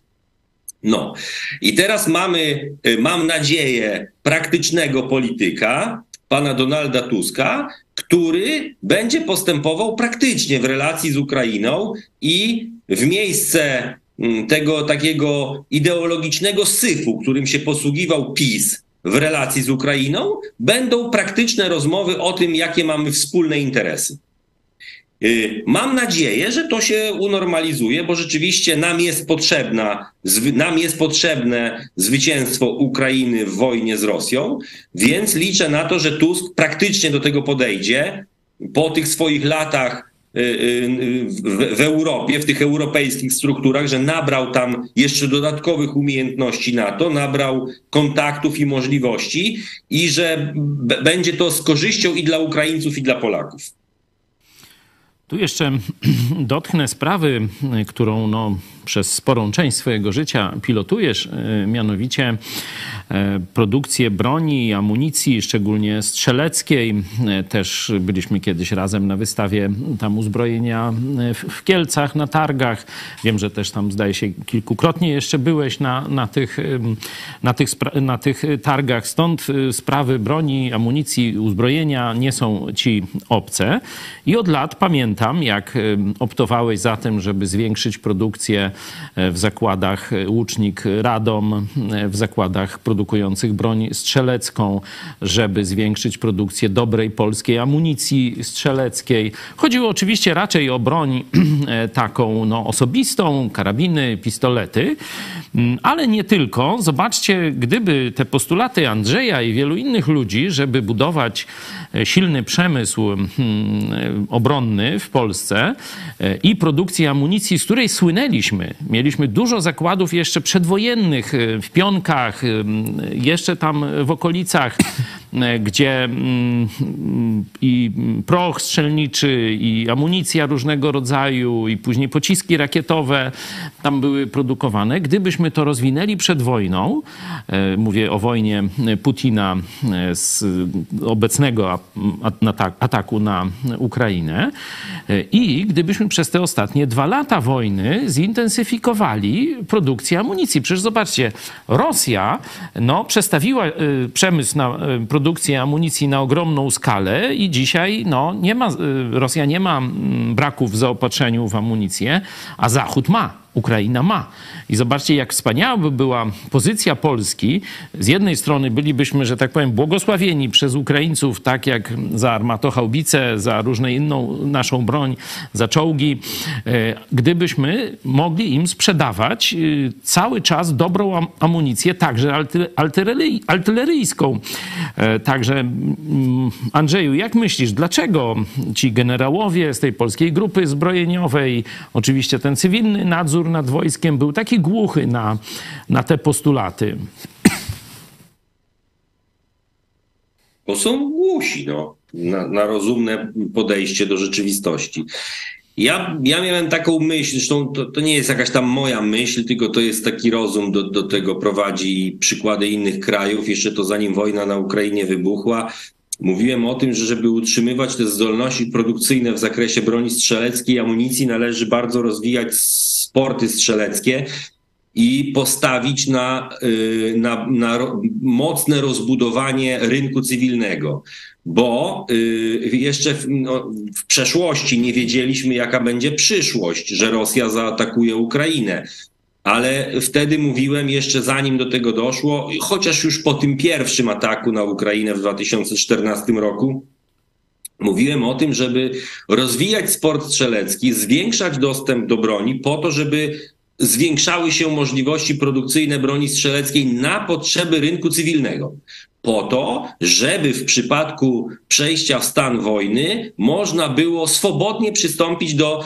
No i teraz mamy, y, mam nadzieję, praktycznego polityka, pana Donalda Tuska, który będzie postępował praktycznie w relacji z Ukrainą i w miejsce Mm, tego takiego ideologicznego syfu, którym się posługiwał PiS w relacji z Ukrainą, będą praktyczne rozmowy o tym, jakie mamy wspólne interesy. Y, mam nadzieję, że to się unormalizuje, bo rzeczywiście nam jest, potrzebna, nam jest potrzebne zwycięstwo Ukrainy w wojnie z Rosją, więc liczę na to, że Tusk praktycznie do tego podejdzie po tych swoich latach w, w Europie, w tych europejskich strukturach, że nabrał tam jeszcze dodatkowych umiejętności na to, nabrał kontaktów i możliwości i że będzie to z korzyścią i dla Ukraińców, i dla Polaków. Tu jeszcze dotknę sprawy, którą no, przez sporą część swojego życia pilotujesz, y, mianowicie E, produkcję broni amunicji, szczególnie strzeleckiej. E, też byliśmy kiedyś razem na wystawie tam uzbrojenia e, w Kielcach, na targach. Wiem, że też tam zdaje się kilkukrotnie jeszcze byłeś na, na, tych, na, tych, na tych targach. Stąd sprawy broni, amunicji, uzbrojenia nie są ci obce. I od lat pamiętam, jak optowałeś za tym, żeby zwiększyć produkcję w zakładach Łucznik Radom, w zakładach produkujących broń strzelecką, żeby zwiększyć produkcję dobrej polskiej amunicji strzeleckiej. Chodziło oczywiście raczej o broń taką no, osobistą, karabiny, pistolety, mm, ale nie tylko. Zobaczcie, gdyby te postulaty Andrzeja i wielu innych ludzi, żeby budować e, silny przemysł hmm, obronny w Polsce e, i produkcję amunicji, z której słynęliśmy. Mieliśmy dużo zakładów jeszcze przedwojennych e, w Pionkach, jeszcze tam w okolicach, gdzie mm, i proch strzelniczy, i amunicja różnego rodzaju, i później pociski rakietowe tam były produkowane. Gdybyśmy to rozwinęli przed wojną, e, mówię o wojnie Putina e, z obecnego ataku na Ukrainę, e, i gdybyśmy przez te ostatnie dwa lata wojny zintensyfikowali produkcję amunicji. Przecież zobaczcie, Rosja no, przestawiła przemysł na produkcję amunicji na ogromną skalę i dzisiaj no, nie ma, Rosja nie ma braków w zaopatrzeniu w amunicję, a Zachód ma. Ukraina ma. I zobaczcie, jak wspaniała by była pozycja Polski. Z jednej strony bylibyśmy, że tak powiem, błogosławieni przez Ukraińców, tak jak za armatochałbice, za różne inną naszą broń, za czołgi, e, gdybyśmy mogli im sprzedawać e, cały czas dobrą amunicję, także artyleryjską. E, także mm, Andrzeju, jak myślisz, dlaczego ci generałowie z tej polskiej grupy zbrojeniowej, oczywiście ten cywilny nadzór nad wojskiem był taki głuchy na, na te postulaty? Bo są głusi no, na, na rozumne podejście do rzeczywistości. Ja, ja miałem taką myśl, zresztą to, to, nie jest jakaś tam moja myśl, tylko to jest taki rozum, do, do tego prowadzi przykłady innych krajów. Jeszcze to zanim wojna na Ukrainie wybuchła, mówiłem o tym, że żeby utrzymywać te zdolności produkcyjne w zakresie broni strzeleckiej i amunicji, należy bardzo rozwijać sporty strzeleckie i postawić na, y, na, na mocne rozbudowanie rynku cywilnego bo y, jeszcze w, no, w, przeszłości nie wiedzieliśmy, jaka będzie przyszłość, że Rosja zaatakuje Ukrainę. Ale wtedy mówiłem, jeszcze zanim do tego doszło, chociaż już po tym pierwszym ataku na Ukrainę w 2014 roku, mówiłem o tym, żeby rozwijać sport strzelecki, zwiększać dostęp do broni, po to, żeby zwiększały się możliwości produkcyjne broni strzeleckiej na potrzeby rynku cywilnego po to, żeby w przypadku przejścia w stan wojny można było swobodnie przystąpić do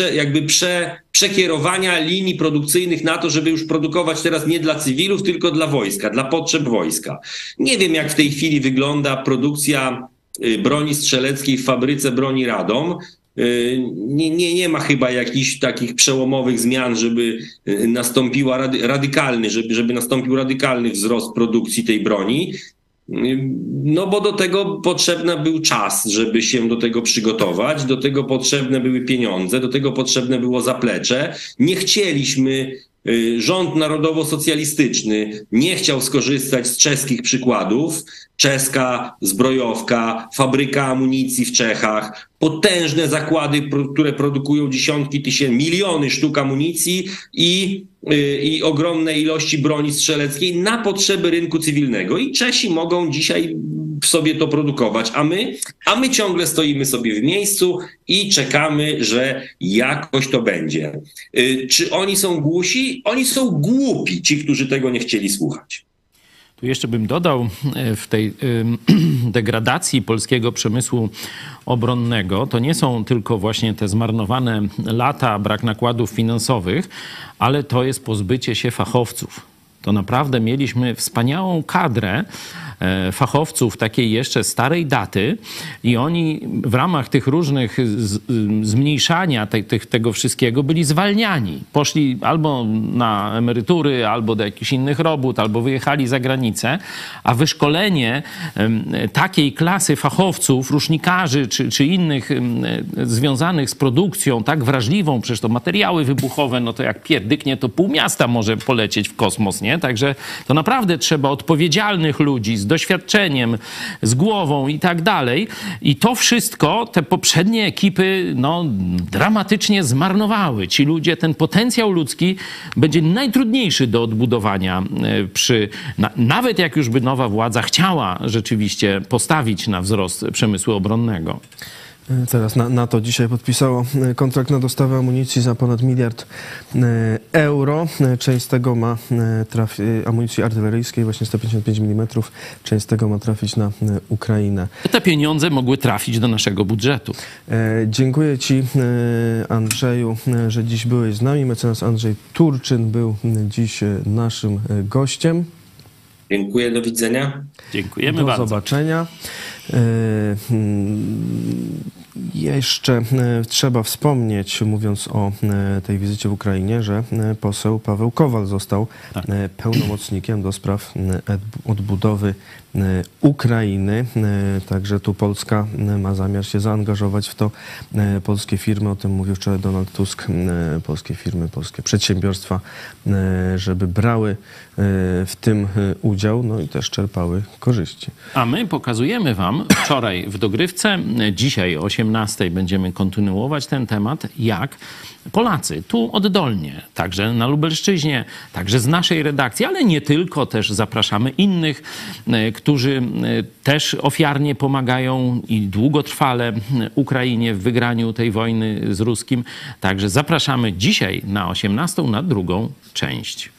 y, jakby prze, przekierowania linii produkcyjnych na to, żeby już produkować teraz nie dla cywilów, tylko dla wojska, dla potrzeb wojska. Nie wiem, jak w tej chwili wygląda produkcja y, broni strzeleckiej w fabryce broni Radom. Y, nie, nie, nie ma chyba jakichś takich przełomowych zmian, żeby y, nastąpiła rady, radykalny, żeby, żeby nastąpił radykalny wzrost produkcji tej broni. Y, no bo do tego potrzebny był czas, żeby się do tego przygotować, do tego potrzebne były pieniądze, do tego potrzebne było zaplecze. Nie chcieliśmy Rząd narodowo-socjalistyczny nie chciał skorzystać z czeskich przykładów. Czeska zbrojowka, fabryka amunicji w Czechach, potężne zakłady, które produkują dziesiątki tysięcy, miliony sztuk amunicji i, y, i ogromne ilości broni strzeleckiej na potrzeby rynku cywilnego. I Czesi mogą dzisiaj sobie to produkować, a my, a my ciągle stoimy sobie w miejscu i czekamy, że jakoś to będzie. Y, czy oni są głusi? Oni są głupi, ci, którzy tego nie chcieli słuchać. Tu jeszcze bym dodał e, w tej degradacji polskiego przemysłu obronnego, to nie są tylko właśnie te zmarnowane lata, brak nakładów finansowych, ale to jest pozbycie się fachowców. To naprawdę mieliśmy wspaniałą kadrę fachowców takiej jeszcze starej daty i oni w ramach tych różnych zmniejszania te, te, tego wszystkiego byli zwalniani. Poszli albo na emerytury, albo do jakichś innych robót, albo wyjechali za granicę, a wyszkolenie takiej klasy fachowców, rusznikarzy czy, czy innych związanych z produkcją tak wrażliwą, przecież to materiały wybuchowe, no to jak pierdyknie, to pół miasta może polecieć w kosmos, nie? Także to naprawdę trzeba odpowiedzialnych ludzi z doświadczeniem, z głową i tak dalej. I to wszystko te poprzednie ekipy no, dramatycznie zmarnowały. Ci ludzie, ten potencjał ludzki będzie najtrudniejszy do odbudowania e, przy, na, nawet jak już by nowa władza chciała rzeczywiście postawić na wzrost przemysłu obronnego. Teraz NATO dzisiaj podpisało e, kontrakt na dostawę amunicji za ponad miliard e, euro. E, część z tego ma trafić, amunicji artyleryjskiej, właśnie 155 mm, część z tego ma trafić na Ukrainę. Te pieniądze mogły trafić do naszego budżetu. Dziękuję Ci, Andrzeju, że dziś byłeś z nami. Mecenas Andrzej Turczyn był dziś naszym gościem. Dziękuję, do widzenia. Dziękujemy do bardzo. Do zobaczenia. Hmm, jeszcze e, trzeba wspomnieć, mówiąc o e, tej wizycie w Ukrainie, że e, poseł Paweł Kowal został tak. pełnomocnikiem do spraw odbudowy Ukrainy. Także tu Polska ma zamiar się zaangażować w to. Polskie firmy, o tym mówił wczoraj Donald Tusk, polskie firmy, polskie przedsiębiorstwa, żeby brały w tym udział, no i też czerpały korzyści. A my pokazujemy Wam wczoraj w dogrywce, dzisiaj o 18 będziemy kontynuować ten temat, jak Polacy tu oddolnie, także na Lubelszczyźnie, także z naszej redakcji, ale nie tylko, też zapraszamy innych, e, którzy e, też ofiarnie pomagają i długotrwale Ukrainie w wygraniu tej wojny z Ruskim. Także zapraszamy dzisiaj na 18 na drugą część.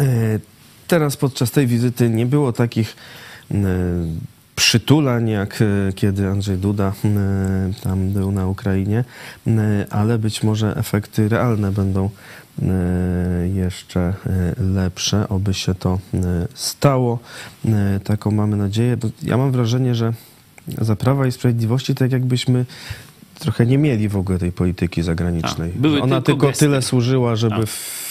E, teraz podczas tej wizyty nie było takich przytulań, jak e, kiedy Andrzej Duda e, tam był na Ukrainie, e, ale być może efekty realne będą jeszcze lepsze, oby się to stało. Taką mamy nadzieję. Ja mam wrażenie, że za Prawa i Sprawiedliwości tak jakbyśmy trochę nie mieli w ogóle tej polityki zagranicznej. A, Ona tylko, tylko tyle służyła, żeby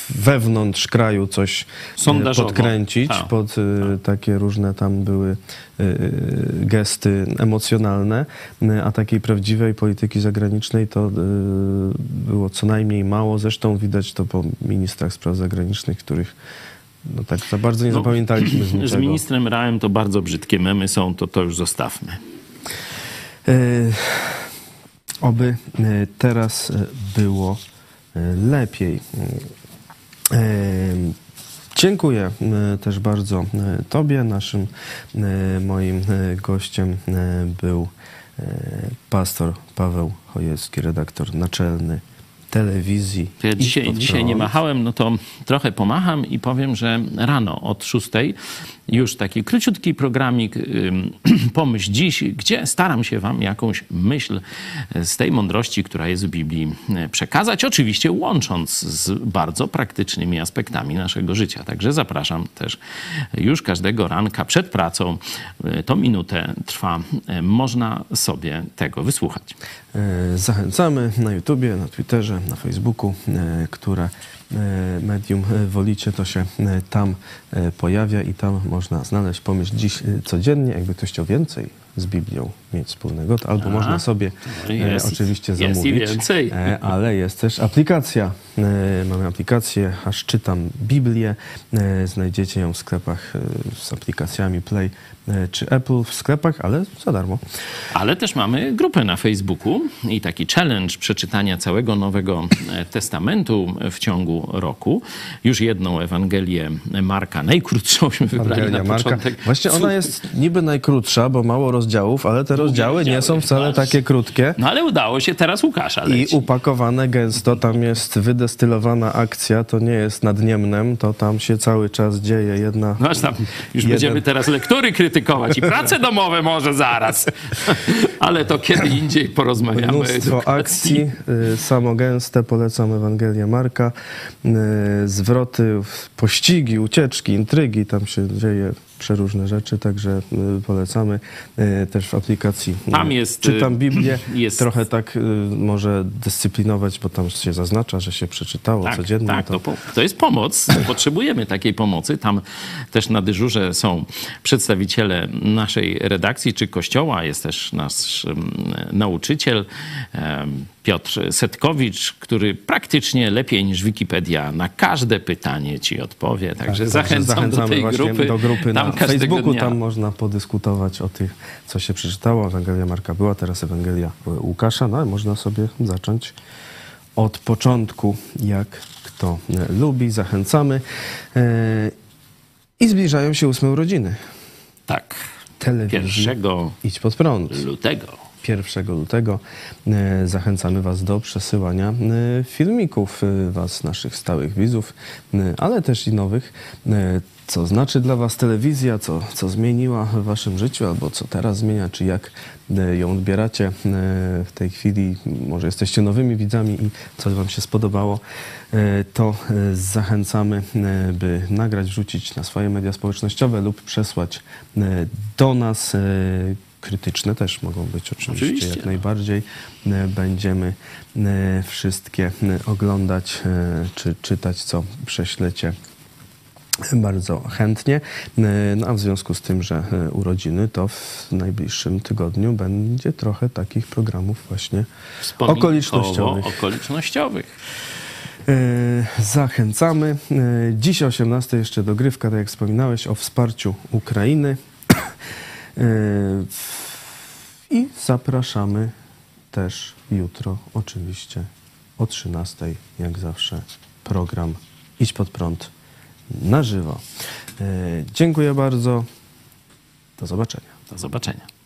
wewnątrz kraju coś Sondażowo. podkręcić, A. pod y, takie różne tam były y, gesty emocjonalne, a takiej prawdziwej polityki zagranicznej to było co najmniej mało. Zresztą widać to po ministrach spraw zagranicznych, których no tak za bardzo nie no, zapamiętaliśmy z niczego. Z ministrem Rałem to bardzo brzydkie memy są, to to już zostawmy. Oby teraz było lepiej. Dziękuję też bardzo Tobie. Naszym moim gościem był pastor Paweł Chojecki, redaktor naczelny telewizji. Ja dzisiaj, dzisiaj nie machałem, no to trochę pomacham i powiem, że rano od 6 już taki króciutki programik Pomyśl Dziś, gdzie staram się wam jakąś myśl z tej mądrości, która jest w Biblii e, przekazać, oczywiście łącząc z bardzo praktycznymi aspektami naszego życia. Także zapraszam też już każdego ranka przed pracą. E, to minutę trwa. E, można sobie tego wysłuchać. Zachęcamy na YouTubie, na Twitterze, na Facebooku, które medium e, wolicie, to się e, tam pojawia i tam można znaleźć pomysł dziś codziennie. Jakby ktoś chciał więcej z Biblią mieć wspólnego, to albo A, można sobie jest, oczywiście zamówić. Jest i więcej. ale jest też aplikacja. mamy aplikację, aż czytam Biblię. znajdziecie ją w sklepach z aplikacjami Play E, czy Apple w sklepach, ale za darmo. Ale też mamy grupę na Facebooku i taki challenge przeczytania całego Nowego e, Testamentu w ciągu roku. Już jedną Ewangelię Marka, najkrótszą wybrali Ewangelia na Marka. początek. Właśnie ona jest niby najkrótsza, bo mało rozdziałów, ale te rozdziały nie są wcale takie krótkie. No ale udało się teraz Łukasza leci. I upakowane gęsto, tam jest wydestylowana akcja, to nie jest nad Niemnem, to tam się cały czas dzieje jedna... No aż tam już jeden... będziemy teraz lektury krytykować krytykować i prace domowe może zaraz, ale to kiedy indziej porozmawiamy. Mnóstwo akcji, y, samogęste, polecam Ewangelię Marka, y, zwroty, pościgi, ucieczki, intrygi, tam się dzieje przeróżne rzeczy, także y, polecamy też w aplikacji. Tam jest. Czytam Biblię, jest. trochę tak może dyscyplinować, bo tam się zaznacza, że się przeczytało tak, codziennie. Tak, to... To, to jest pomoc. Potrzebujemy takiej pomocy. Tam też na dyżurze są przedstawiciele naszej redakcji czy kościoła, jest też nasz nauczyciel. Piotr Setkowicz, który praktycznie lepiej niż Wikipedia na każde pytanie ci odpowie. Także tak, zachęcam do tej grupy. Do grupy tam na Facebooku, dnia. tam można podyskutować o tych, co się przeczytało. Ewangelia Marka była, teraz Ewangelia Łukasza. No, można sobie zacząć od początku, jak kto lubi. Zachęcamy. E, I zbliżają się ósme urodziny. Tak. Telewizji. Pierwszego Idź pod prąd. lutego. 1 lutego. E, zachęcamy Was do przesyłania e, filmików e, Was, naszych stałych widzów, ale też i nowych. Co znaczy dla Was telewizja, co, co zmieniła w Waszym życiu, albo co teraz zmienia, czy jak ją odbieracie w tej chwili. Może jesteście nowymi widzami i coś Wam się spodobało, to zachęcamy, by nagrać, wrzucić na swoje media społecznościowe lub przesłać do nas krytyczne też mogą być oczywiście, oczywiście. jak najbardziej. E, będziemy e, wszystkie e, oglądać czy czytać, co prześlecie bardzo chętnie. No a w związku z tym, że urodziny, to w najbliższym tygodniu będzie trochę takich programów właśnie okolicznościowych. okolicznościowych. Zachęcamy. Dziś o 18 jeszcze dogrywka, tak jak wspominałeś, o wsparciu Ukrainy. I zapraszamy też jutro, oczywiście o 13, jak zawsze, program Idź pod prąd na żywo. E, dziękuję bardzo. Do zobaczenia. Do zobaczenia.